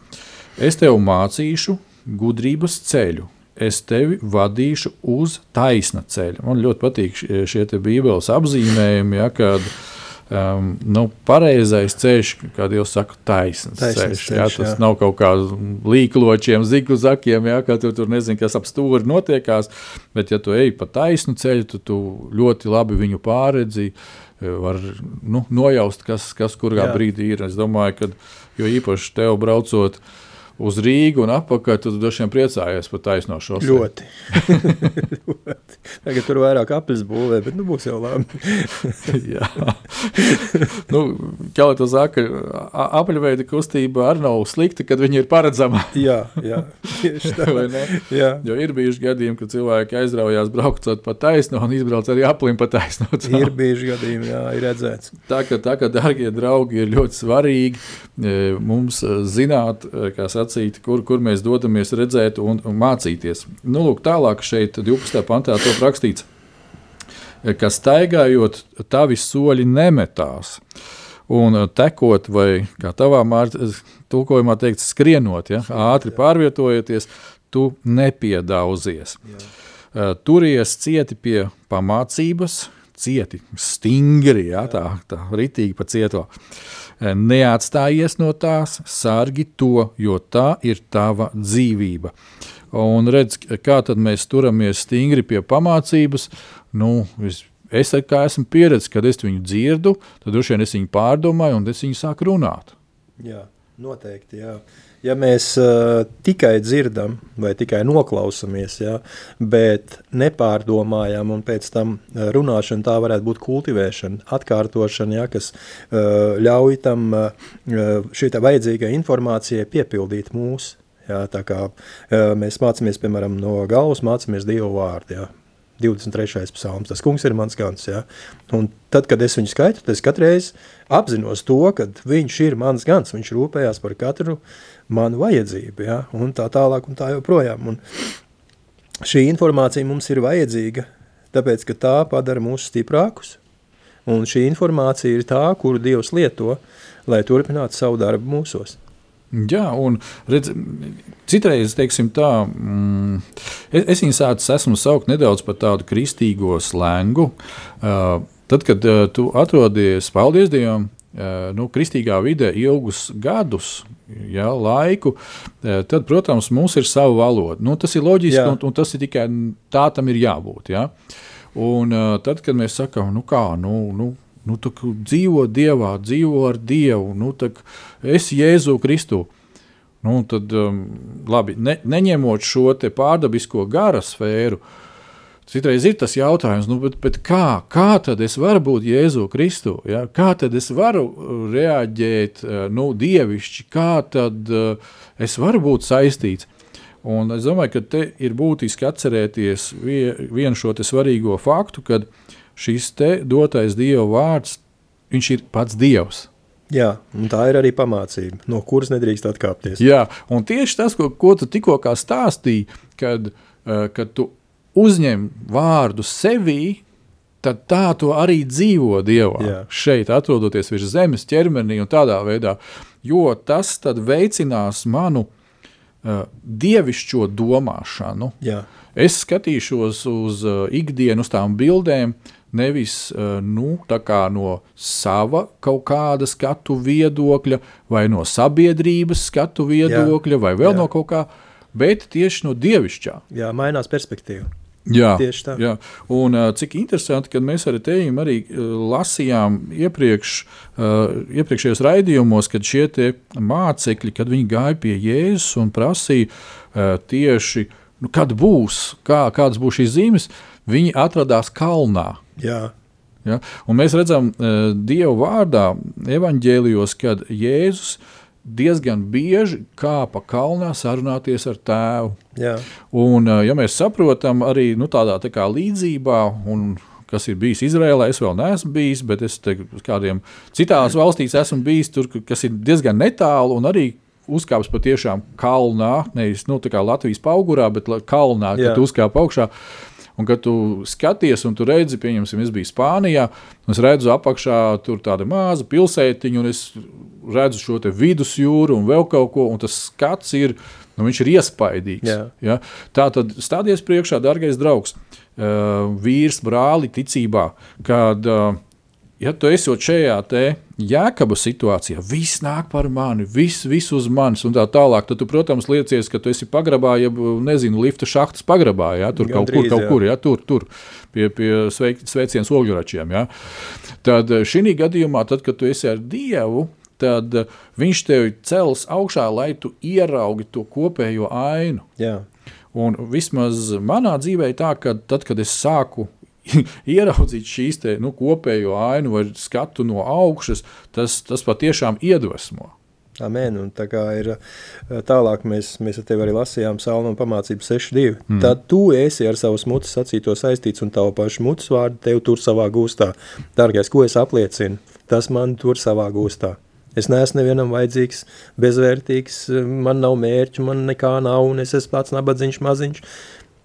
Es tev mācīšu gudrības ceļu, es tevi vadīšu uz taisna ceļa. Man ļoti patīk šie Bībeles apzīmējumi, ja, kad um, nu, pareizais ceļš, kā jau saka, taisns ceļš. ceļš ja, tas jā. nav kaut kā līkločiem, ziku zakiem, ja, ka tu tur nezini, kas ap stūri notiekās, bet ja tu ej pa taisnu ceļu, tad tu ļoti labi viņu pāredzi, var nu, nojaust, kas, kas kurā jā. brīdī ir. Es domāju, ka jo īpaši tev braucot, uh, uz Rīgu un atpakaļ, tad droši vien priecājies par taisno šo ļoti. ļoti. Tagad tur vairāk aplis būvē, bet nu būs jau labi. Jā. nu, kā lai to saka, apaļveida kustība arī nav slikta, kad viņi ir paredzama. jā, jā, tieši tā. Jā. Jo ir bijuši gadījumi, kad cilvēki aizraujās braucot pa taisno un izbrauc arī aplim pa taisno. ir bijuši gadījumi, jā, ir redzēts. Tā ka, tā ka, dargie draugi, ir ļoti svarīgi e, mums e, zināt, e, kā sacīt, sacīt, kur, kur mēs dodamies redzēt un, un mācīties. Nu, lūk, tālāk šeit 12. pantā to rakstīts, ka staigājot, tavi soļi nemetās. Un tekot, vai kā tavā tulkojumā teikt, skrienot, ja, ātri pārvietojoties, tu nepiedauzies. Jā. Turies cieti pie pamācības, cieti, stingri, ja, tā, tā ritīgi pa cieto. Uh, neatstājies no tās, sargi to, jo tā ir tava dzīvība. Un redz, kā tad mēs turamies stingri pie pamācības. Nu, es, kā esmu pieredzējis, kad es viņu dzirdu, tad droši vien es viņu pārdomāju un es viņu sāku runāt. Jā, noteikti. Jā ja mēs uh, tikai dzirdam vai tikai noklausāmies, ja, bet nepārdomājam, un pēc tam runāšana tā varētu būt kultivēšana, atkārtošana, ja, kas uh, ļauj tam uh, šī vajadzīgai informācijai piepildīt mūsu. Ja, tā kā uh, mēs mācāmies, piemēram, no galvas, mācāmies Dievu vārdu. Ja. 23. psalms. Tas kungs ir mans gans. Ja? Un tad, kad es viņu skaitu, es katru reizi apzinos to, ka viņš ir mans gans. Viņš rūpējās par katru manu vajadzību. Ja? Un tā tālāk un tā joprojām. Un, šī informācija mums ir vajadzīga, tāpēc, ka tā padara mūs stiprākus, un šī informācija ir tā, kuru Dievs lieto, lai turpinātu savu darbu mūsos. Jā, un redz, citreiz, teiksim tā, mm, es, viņu sācis esmu saukt nedaudz par tādu kristīgo slēngu. Uh, tad, kad uh, tu atrodies, paldies Dievam, nu, kristīgā vidē ilgus gadus, ja, laiku, uh, tad, protams, mums ir sava valoda. Nu, tas ir loģiski, Jā. un, un tas ir tikai tā tam ir jābūt. Ja? Un uh, tad, kad mēs sakām, nu kā, nu, nu, Nu, dzīvo Dievā, dzīvo ar Dievu, nu, es Jēzu Kristu. Nu, tad, um, labi, ne, neņemot šo pārdabisko gara sfēru, citreiz ir tas jautājums, nu, bet, bet kā, kā tad es varu būt Jēzu Kristu? Ja? Kā tad es varu uh, reaģēt uh, nu, dievišķi, kā tad uh, es varu būt saistīts? Un es domāju, ka te ir būtiski atcerēties vienu šo svarīgo faktu, uh, šis dotais Dieva vārds, viņš ir pats Dievs. Jā, tā ir arī pamācība, no kuras nedrīkst atkāpties. Jā, un tieši tas, ko, ko tu tikko stāstīji, kad, uh, kad tu uzņem vārdu sevī, tad tā tu arī dzīvo Dievā. Jā. Šeit, atrodoties virs zemes ķermenī un tādā veidā, jo tas veicinās manu uh, dievišķo domāšanu. Jā. Es skatīšos uz uh, ikdienu, uz tām bildēm, uh, nevis eh, nu, no sava kaut kāda skatu viedokļa, vai no sabiedrības skatu viedokļa, jā, vai vēl jā. no kaut kā, bet tieši no dievišķā. Jā, mainās perspektīva. Jā, tieši tā. Jā. Un, cik interesanti, ka mēs arī tejam arī lasījām iepriekš, iepriekšējos raidījumos, kad šie mācekļi, kad viņi gāja pie Jēzus un prasīja tieši, nu, kad būs, kā, kādas būs šīs zīmes, viņi atradās kalnā. Jā. Ja? Un mēs redzam, Dieva vārdā, evanģēlijos, kad Jēzus diezgan bieži kāpa kalnā sarunāties ar tēvu. Jā. Un, uh, ja mēs saprotam arī nu, tādā tā līdzībā, un, kas ir bijis Izrēlā, es vēl neesmu bijis, bet es uz kādiem citās valstīs esmu bijis, tur, kas ir diezgan netālu un arī uzkāpis patiešām kalnā, nevis nu, Latvijas augurā, bet kalnā, kad uzkāpa augšā. Uh, Un, kad tu skaties, un tu redzi, pieņemsim, es biju Spānijā, un es redzu apakšā tādu mazu pilsētiņu, un es redzu šo vidusjūru un vēl kaut ko, un tas skats ir, nu, viņš ir iespaidīgs. Jā. Ja? Tā tad stāties priekšā, dārgais draugs, uh, vīrs, brāli ticībā, kad uh, ja tu esi šajā jēkaba situācijā, viss nāk par mani, viss, viss uz manis un tā tālāk, tad tu, protams, liecies, ka tu esi pagrabā, ja nezinu, lifta šahtas pagrabā, ja, tur Gan kaut drīz, kur, kaut jā. kur, ja, tur, tur, pie, pie sveik, sveicienas ogļuračiem. Ja. Tad eh, šī gadījumā, tad, kad tu esi ar Dievu, tad eh, viņš tevi cels augšā, lai tu ieraugi to kopējo ainu. Jā. Un vismaz manā dzīvē tā, ka tad, kad es sāku ieraudzīt šīs te, nu, kopējo ainu vai skatu no augšas, tas, tas patiešām iedvesmo. Amen. Un tā kā ir tālāk, mēs, mēs ar tevi arī lasījām Salmu pamācību 6.2. Mm. Tad tu esi ar savus mutes sacīto saistīts un tavu pašu mutes vārdu tev tur savā gūstā. Dārgais, ko es apliecinu? Tas man tur savā gūstā. Es neesmu nevienam vajadzīgs, bezvērtīgs, man nav mērķu, man nekā nav, un es esmu pats nabadzīgs maziņš.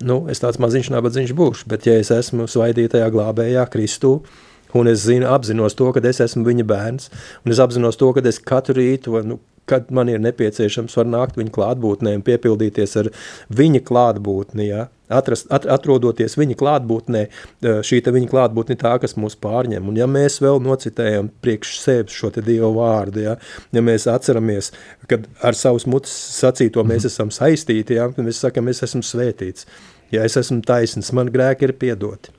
Nu, es tāds maziņš nabadzīgs būšu, bet ja es esmu svaidītajā glābējā Kristū, un es zinu, apzinos to, ka es esmu viņa bērns, un es apzinos to, ka es katru rītu, nu, kad man ir nepieciešams, var nākt viņa klātbūtnē un piepildīties ar viņa klātbūtni, ja? Atrast, at, atrodoties viņa klātbūtnē, šī viņa klātbūtne tā, kas mūs pārņem. Un ja mēs vēl nocitējam priekš sevis šo te Dievu vārdu, ja, ja mēs atceramies, kad ar savus mutes sacīto mēs esam saistīti, ja, mēs sakam, es esmu svētīts, ja es esmu taisns, man grēki ir piedoti.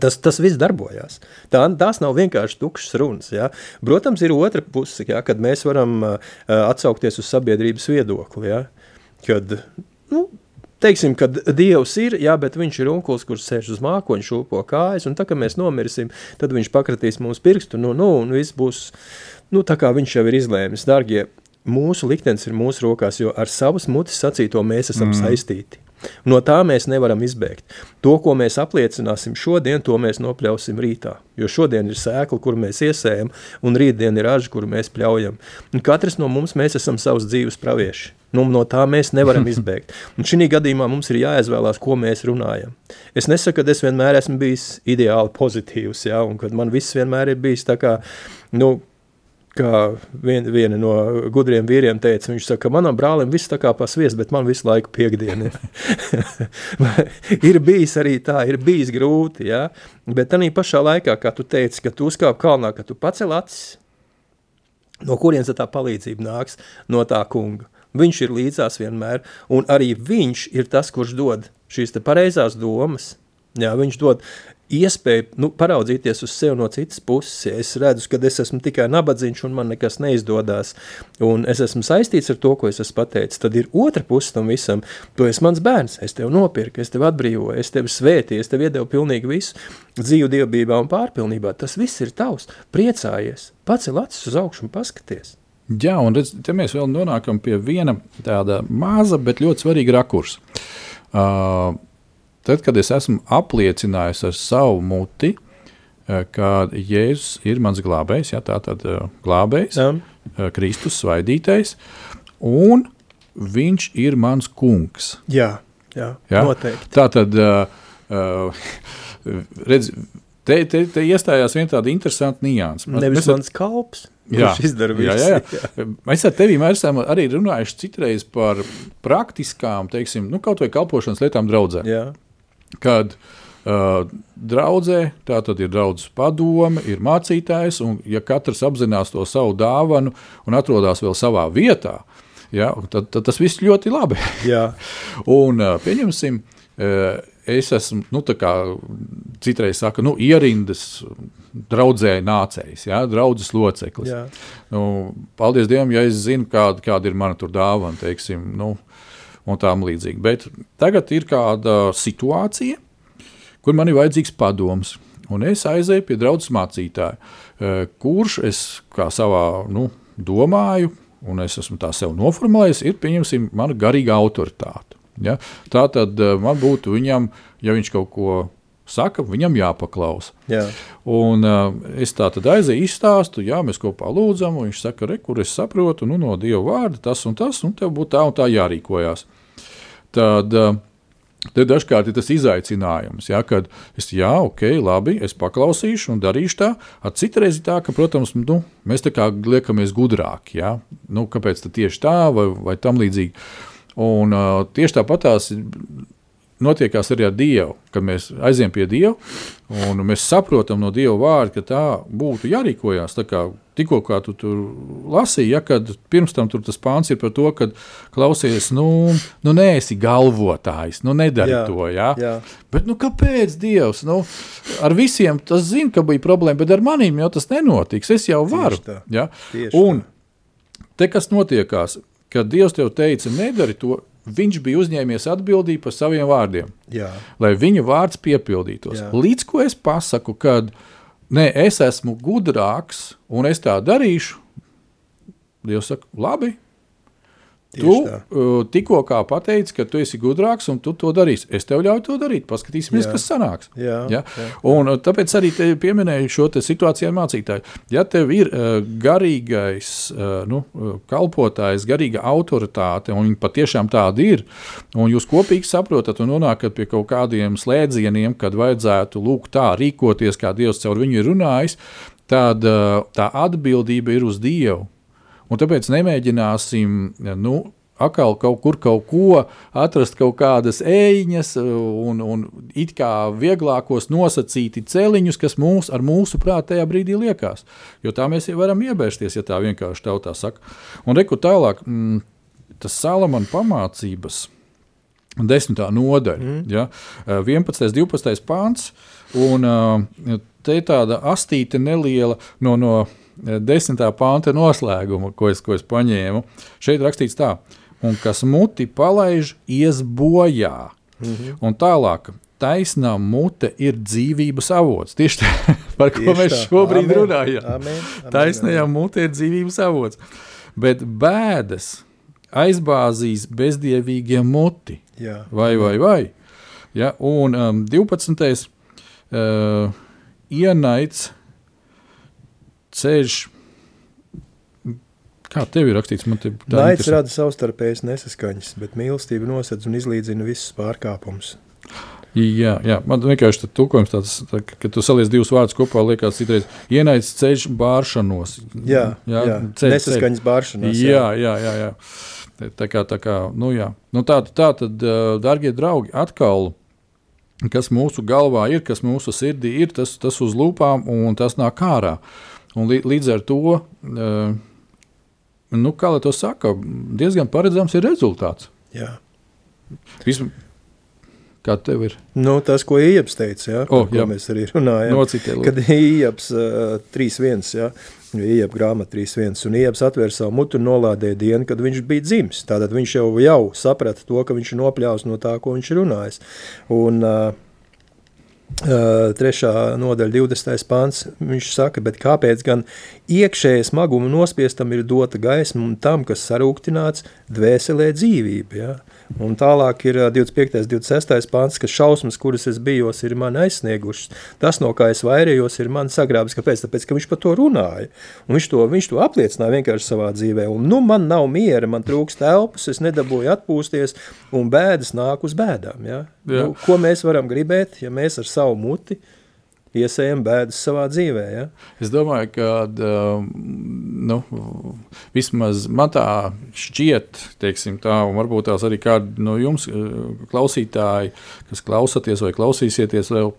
Tas, tas viss darbojās. Tā, tās nav vienkārši tukšas runas. Ja? Protams, ir otra puse, ja? kad mēs varam uh, atsaukties uz sabiedrības viedokli. Ja? Kad, nu, teiksim, ka Dievs ir, jā, bet viņš ir onkulis, kurš sēž uz mākoņa, šūpo kājas, un tā, kad mēs nomirsim, tad viņš pakratīs mums pirkstu, nu, nu, un viss būs, nu, tā kā viņš jau ir izlēmis. Dargie, mūsu liktenis ir mūsu rokās, jo ar savas mutes sacīto mēs esam mm. saistīti. No tā mēs nevaram izbēgt. To, ko mēs apliecināsim šodien, to mēs nopļausim rītā. Jo šodien ir sēkla, kur mēs iesējam, un rītdien ir raža, kuru mēs pļaujam. Un katrs no mums mēs esam savs dzīves pravieši. Nu, no tā mēs nevaram izbēgt. Un šī gadījumā mums ir jāizvēlās, ko mēs runājam. Es nesaku, ka es vienmēr esmu bijis ideāli pozitīvs, ja, un ka man viss vienmēr ir bijis tā kā, nu, kā vien, viena no gudriem vīriem teica, viņš saka, manam brālim viss tā kā pasvies, bet man visu laiku piekdiena ir. bijis arī tā, ir bijis grūti, ja? bet tādā pašā laikā, kā tu teici, ka tu uzkāp kalnā, ka tu pacel acis, no kurienes tā palīdzība nāks? No tā kunga. Viņš ir līdzās vienmēr, un arī viņš ir tas, kurš dod šīs pareizās domas, Jā, viņš dod iespēju nu, paraudzīties uz sevi no citas puses. Ja es redzu, ka es esmu tikai nabadzīgs un man nekas neizdodas, un es esmu saistīts ar to, ko es esmu pateicis. Tad ir otra puse tam visam. Tu esi mans bērns, es tevi nopirku, es tevi atbrīvoju, es tevi svētīju, es tev iedevu pilnīgi visu dzīvu dievbijā un pārpilnībā. Tas viss ir tavs. Priecājies, pacel acis uz augšu un paskaties. Jā, un redz, te mēs vēl nonākam pie viena tāda maza, bet ļoti svarīga rakursa. Uh, Tad, kad es esmu apliecinājis ar savu muti, eh, ka Jēzus ir mans glābējs, ja, tā tad eh, glābējs, jā. Eh, Kristus svaidītais, un viņš ir mans kungs. Jā, jā, ja? noteikti. Tā tad, uh, redz, te, te, te iestājās viena tāda interesanta nianses. Nevis mans kalps. Jā, izdara visu. Jā, jā, jā. Mēs ar tevi esam arī runājuši citreiz par praktiskām, teiksim, nu, kaut vai kalpošanas lietām draudzē. Jā kad uh, draudzē, tā tad ir draudzes padome, ir mācītājs, un ja katrs apzinās to savu dāvanu un atrodas vēl savā vietā, ja, tad, tad tas viss ļoti labi. un uh, pieņemsim, uh, es esmu, nu, tā kā citreiz saka, nu, ierindas draudzē nācējs, ja, draudzes loceklis. Jā. Nu, paldies Dievam, ja es zinu, kāda, kāda ir mana tur dāvana, teiksim, nu, un tām līdzīgi. Bet tagad ir kāda situācija, kur man ir vajadzīgs padoms. Un es aizēju pie draudzes mācītāja, eh, kurš es kā savā nu, domāju, un es esmu tā sev noformulējis, ir pieņemsim mana garīga autoritāte. Ja? Tā tad eh, man būtu viņam, ja viņš kaut ko saka, viņam jāpaklausa. Jā. Un, uh, es tā tad aizēju, izstāstu, jā, mēs kopā lūdzam, un viņš saka, re, kur es saprotu, nu, no Dieva vārda tas un tas, un tev būtu tā un tā jārīkojās tad, tad dažkārt ir tas izaicinājums, ja, kad es, jā, ok, labi, es paklausīšu un darīšu tā. Citreiz ir tā, ka, protams, nu, mēs tā kā liekamies gudrāki, ja, nu, kāpēc tieši tā vai, vai tam līdzīgi. Un uh, tieši tāpat tās notiekās arī ar Dievu, kad mēs aizjām pie Dieva un mēs saprotam no Dieva vārda, ka tā būtu jārīkojās. Kā tikko kā tu tur lasīji, ja, kad pirms tam tas pāns ir par to, ka klausies, nu, nu neesi galvotājs, nu nedari jā, to. Ja? Jā. Bet nu, kāpēc Dievs? Nu, ar visiem tas zina, ka bija problēma, bet ar maniem jau tas nenotiks. Es jau varu. Tieši tā, ja? Tieši un tā. te kas notiekās, kad Dievs tev teica, nedari to viņš bija uzņēmies atbildību par saviem vārdiem, Jā. lai viņa vārds piepildītos. Jā. Līdz ko es pasaku, kad nē, es esmu gudrāks un es tā darīšu, Dievs saka, labi, Tu uh, tikko pateici, ka tu esi gudrāks un tu to darīsi. Es tev ļauju to darīt. Paskatīsimies, jā. kas sanāks. Jā, ja? jā. Un, uh, tāpēc arī pieminēju šo situāciju ar mācītāju. Ja tev ir uh, garīgais uh, nu, uh, kalpotājs, garīga autoritāte, un viņi patiešām tādi ir, un jūs kopīgi saprotat un nonākat pie kaut kādiem slēdzieniem, kad vajadzētu lūk tā rīkoties, kā Dievs caur viņu ir runājis, tad uh, tā atbildība ir uz Dievu. Un tāpēc nemēģināsim nu, atkal kaut kur kaut ko atrast, kaut kādas ēņas un, un it kā vieglākos nosacīti celiņus, kas mums ar mūsu prātu tajā brīdī liekas. Jo tā mēs varam iebērsties, ja tā vienkārši tautā saka. Un reku tālāk, mm, tas Salamana pamācības. Desmitā nodaļa, mm. ja, 11. un 12. pāns. Un te ir tāda astīte neliela no, no desmitā panta noslēguma, ko es, ko es paņēmu. Šeit rakstīts tā, un kas muti palaiž, ies bojā. -hmm. Un tālāk, taisnā mute ir dzīvības avots. Tieši tā, par ko Tieši mēs tā. šobrīd amen. runājam. Amen. Amen. Taisnajā mute ir dzīvības avots. Bet bēdas aizbāzīs bezdievīgiem muti. Jā. Vai, vai, vai. Ja, un um, 12. Uh, ienaids ceļš. Kā tev ir rakstīts? Man te tā Naids interesē. rada savstarpējas nesaskaņas, bet mīlestība nosedz un izlīdzina visus pārkāpumus. Jā, jā, man vienkārši tas tulkojums tāds, tā, ka- tu saliec divus vārdus kopā, liekas, citreiz ienaids ceļš bāršanos. Jā, jā, jā. ceļ- nesaskaņas bāršanās. Jā, jā, jā. jā. Tā kā, tā kā, nu jā. Nu tā, tā tad, ā, darbie draugi, atkal, kas mūsu galvā ir, kas mūsu sirdī ir, tas, tas uz lūpām un tas nāk ārā. Un lī, līdz ar to, ā, nu, kā lai to saka, diezgan paredzams ir rezultāts. jā. Vismaz, kā tev ir? Nu, tas, ko Ieps teica, ja, O, par ko jā. mēs arī runājam. Nocitē. Kad Ieps uh, 3.1, ja, Ieps grāmata 3.1, un Ieps atvēra savu mutu un nolādēja dienu, kad viņš bija dzimis. Tātad viņš jau, jau saprata to, ka viņš ir nopļāvis no tā, ko viņš ir runājis. Un, uh, Uh, trešā nodaļa, 20. pāns. Viņš saka, kāpēc gan iekšējai smaguma nospiestam ir dota gaisma un tam, kas sarūktināts, dvēselē dzīvība. Ja? Un tālāk ir ā, 25. un 26. pāns, ka šausmas, kuras es bijos, ir man aizsniegušas. Tas, no kā es vairījos, ir man sagrābis. Kāpēc? Tāpēc, ka viņš par to runāja. Un viņš to, viņš to apliecināja vienkārši savā dzīvē. Un, nu, man nav miera, man trūkst telpas, es nedabūju atpūsties, un bēdas nāk uz bēdām. Ja? Jā. Nu, ko mēs varam gribēt, ja mēs ar savu muti iesējam bēdas savā dzīvē? Ja? Es domāju, ka nu, vismaz man tā šķiet, teiksim, tā, un varbūt tās arī kādi no jums, uh, klausītāji, kas klausāties vai klausīsieties vēl,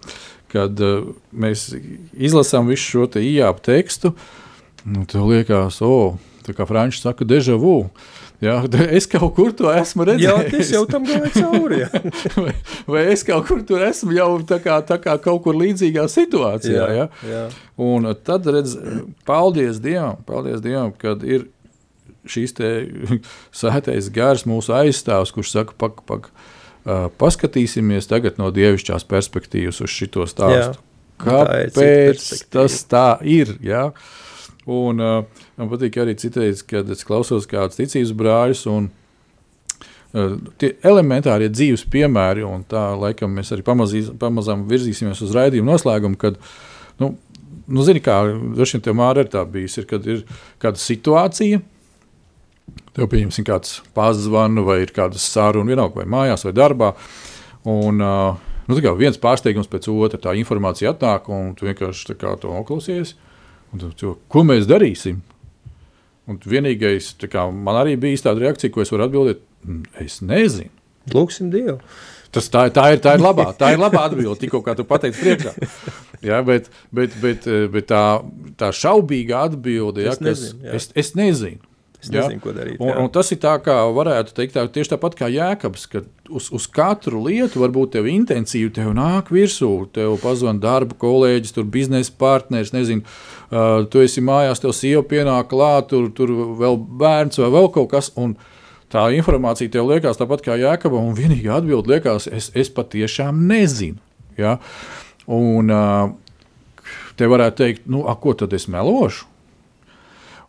kad uh, mēs izlasām visu šo te ījāpu tekstu, nu, tev liekas, o, oh, tā kā Frančs saka, deja vu. Ja, es kaut kur to esmu Jā, redzējis. tas jau tam gāja cauri. Ja? vai, vai es kaut kur tur esmu jau tā kā, tā kā kaut kur līdzīgā situācijā. Ja? jā. Un tad, redz, paldies Dievam, paldies Dievam, kad ir šīs sētais gars, mūsu aizstāvs, kurš saka, pak, pak, uh, paskatīsimies tagad no dievišķās perspektīvas uz šo stāstu. Jā, tā Kāpēc perspektīva. tas tā ir? Ja? Un, uh, man patīk arī citreiz, kad es klausos kādus ticības brāļus. Un, uh, Tie elementārie dzīves piemēri, un tā laikam mēs arī pamazīs, pamazām virzīsimies uz raidījumu noslēgumu, kad, nu, nu zini, kā vien tev māra ir tā bijis, ir, kad ir kāda situācija, tev pieņemsim kāds pazvanu vai ir kāda saruna, vienalga vai mājās vai darbā, un uh, nu, kā viens pārsteigums pēc otra, tā informācija atnāk, un tu vienkārši tā kā to noklausies, un tu, ko mēs darīsim? Un vienīgais, kā man arī bija tāda reakcija, ko es varu atbildēt, "Mm, es nezinu. Lūksim Dievu. Tas tā, tā, ir, tā ir labā, tā ir labā atbilde, tikko kā tu pateici priekšā. Ja, bet, bet, bet, eh, bet tā, tā šaubīga atbilde, ja, Es nezinu, jā. es, es nezinu. Es nezinu, ko darīt, Un, un tas ir tā, kā varētu teikt, tā, tieši tāpat kā Jēkabs, ka uz, uz katru lietu varbūt tev intensīvi tev nāk virsū. Tev pazvan darba kolēģis, tur biznesa partneris, nezinu, uh, tu esi mājās, tev sieva pienāk klāt, tur, tur vēl bērns vai vēl kaut kas. Un, Tā informācija tev liekas tāpat kā Jēkabam, un vienīgā atbilde liekas, es, es patiešām nezinu. Ja? Un uh, te varētu teikt, nu, a, ko tad es melošu?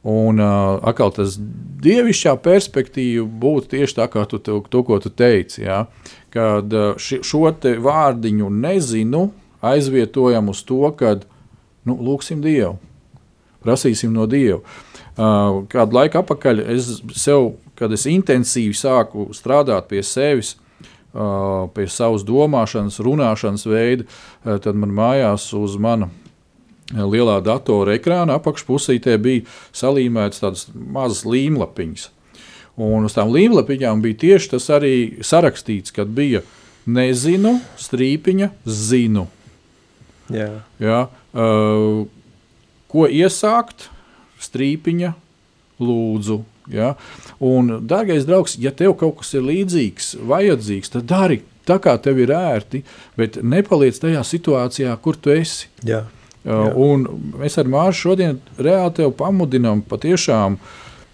Un uh, atkal tas dievišķā perspektīva būtu tieši tā, kā tu, to, to ko tu teici. Ja? Kad ši, šo vārdiņu nezinu, aizvietojam uz to, ka nu, lūgsim Dievu, prasīsim no Dieva. Uh, kādu laiku atpakaļ es sev, kad es intensīvi sāku strādāt pie sevis, uh, pie savas domāšanas, runāšanas veida, uh, tad man mājās uz mana lielā datora ekrāna apakšpusītē bija salīmētas tādas mazas līmlapiņas. Un uz tām līmlapiņām bija tieši tas arī sarakstīts, kad bija nezinu, strīpiņa, zinu. Jā. Ja? Uh, ko iesākt? Strīpiņa, lūdzu. Ja? Un, dārgais draugs, ja tev kaut kas ir līdzīgs, vajadzīgs, tad dari tā, kā tev ir ērti, bet nepaliec tajā situācijā, kur tu esi. Jā. Un mēs ar Māršu šodien reāli tevi pamudinām patiešām.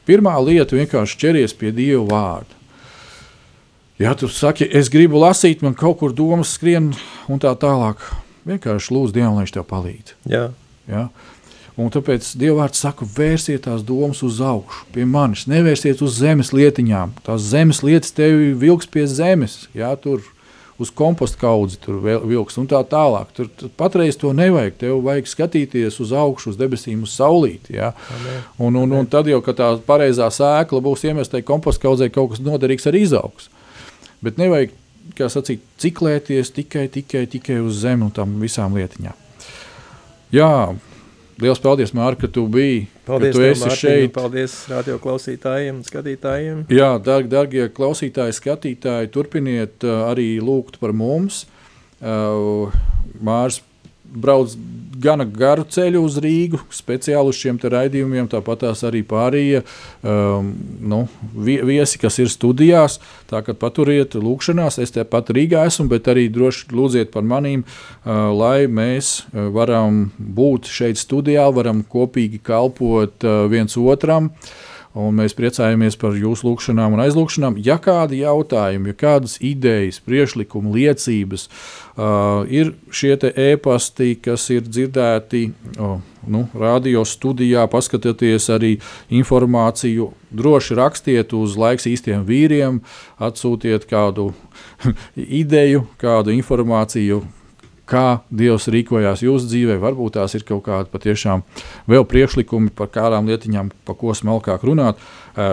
Pirmā lieta ir vienkārši ķeries pie Dieva vārda. Ja tu saki, es gribu lasīt, man kaut kur domas skrien un tā tālāk, vienkārši lūdzu Dievam, lai viņš tev palīdz. Jā. Ja? Un tāpēc Dievvvārds saka, vērsiet tās domas uz augšu, pie manis, nevērsiet uz zemes lietiņām. Tās zemes lietas tevi vilks pie zemes, jā, tur uz kompostu kaudzi tur vilks un tā tālāk. Tur, tur patreiz to nevajag. Tev vajag skatīties uz augšu, uz debesīm, uz saulīti. Ja? Un, un, un tad jau, kad tā pareizā sēkla būs iemesta kompostu kaudzē, kaut kas noderīgs arī izaugs. Bet nevajag, kā sacīt, ciklēties tikai, tikai, tikai uz zemi un tam visām lietiņām. Jā, Lielas paldies, Mārka, ka tu biji. Paldies, ka tu esi Mārtiņ, šeit. Paldies radio klausītājiem un skatītājiem. Jā, darg, darbie klausītāji, skatītāji, turpiniet uh, arī lūgt par mums. Uh, Mārs brauc gana garu ceļu uz Rīgu, speciāli uz šiem raidījumiem. Tāpat arī pārējie um, nu, viesi, kas ir studijās. Tā kā paturiet lūkšanās, es tepat Rīgā esmu, bet arī droši lūdziet par manīm, uh, lai mēs uh, varam būt šeit studijā, varam kopīgi kalpot uh, viens otram. Uh, Un mēs priecājamies par jūsu lūgšanām un aizlūgšanām. Ja kādi jautājumi, ja kādas idejas, priekšlikumi, liecības, uh, ir šie e-pasti, kas ir dzirdēti oh, nu, radio studijā, paskatieties arī informāciju. Droši rakstiet uz laiks īstiem vīriem, atsūtiet kādu ideju, kādu informāciju kā Dievs rīkojās jūsu dzīvē. Varbūt tās ir kaut kādi patiešām vēl priekšlikumi par kādām lietiņām, pa ko smalkāk runāt.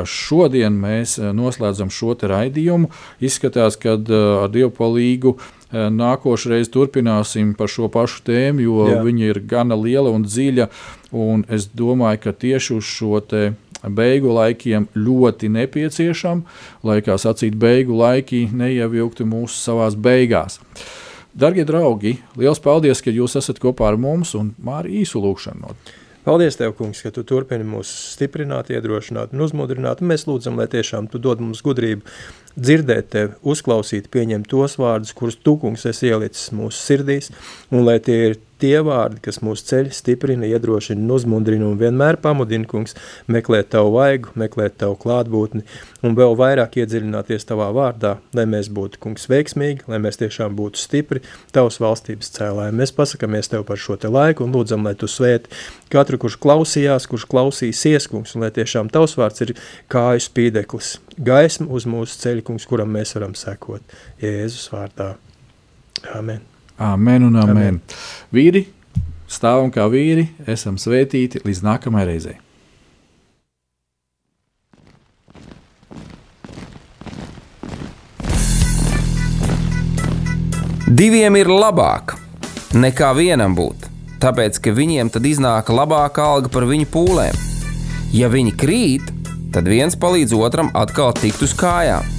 Šodien mēs noslēdzam šo raidījumu. Izskatās, ka ar Dievu palīdzību nākošais turpināsim par šo pašu tēmu, jo Jā. viņa ir gana liela un dziļa. Un es domāju, ka tieši uz šo beigu laikiem ļoti nepieciešama, lai, kā sacīt, beigu laiki neievilktu mūsu savās beigās. Darbie draugi, liels paldies, ka jūs esat kopā ar mums un māri īsu lūkšanu. Paldies, Tev, kungs, ka Tu turpini mūs stiprināt, iedrošināt un uzmundrināt. Un mēs lūdzam, lai tiešām Tu dod mums gudrību dzirdēt Tevi, uzklausīt, pieņemt tos vārdus, kurus Tu, kungs, esi ielicis mūsu sirdīs, un lai tie ir tie vārdi, kas mūsu ceļu stiprina, iedrošina un uzmundrina un vienmēr pamudina, kungs, meklēt tavu vaigu, meklēt tavu klātbūtni un vēl vairāk iedziļināties tavā vārdā, lai mēs būtu, kungs, veiksmīgi, lai mēs tiešām būtu stipri tavas valstības cēlāji. Mēs pasakamies tev par šo te laiku un lūdzam, lai tu svēti katru, kurš klausījās, kurš klausīsies, kungs, un lai tiešām tavs vārds ir kāju spīdeklis, gaisma uz mūsu ceļu, kungs, kuram mēs varam sekot. Jēzus vārdā. Amen. Amen un amen. amen. Vīri, stāvam kā vīri, esam svētīti līdz nākamajai reizei. Diviem ir labāk nekā vienam būt, tāpēc ka viņiem tad iznāk labāka alga par viņu pūlēm. Ja viņi krīt, tad viens palīdz otram atkal tikt uz kājām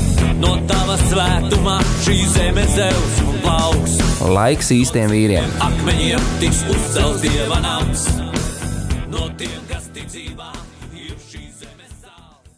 No tava svētumā šī zeme zeus un plauks. Laiks īstiem vīriem. Akmeņiem tiks uzcelts dieva nams. No tiem,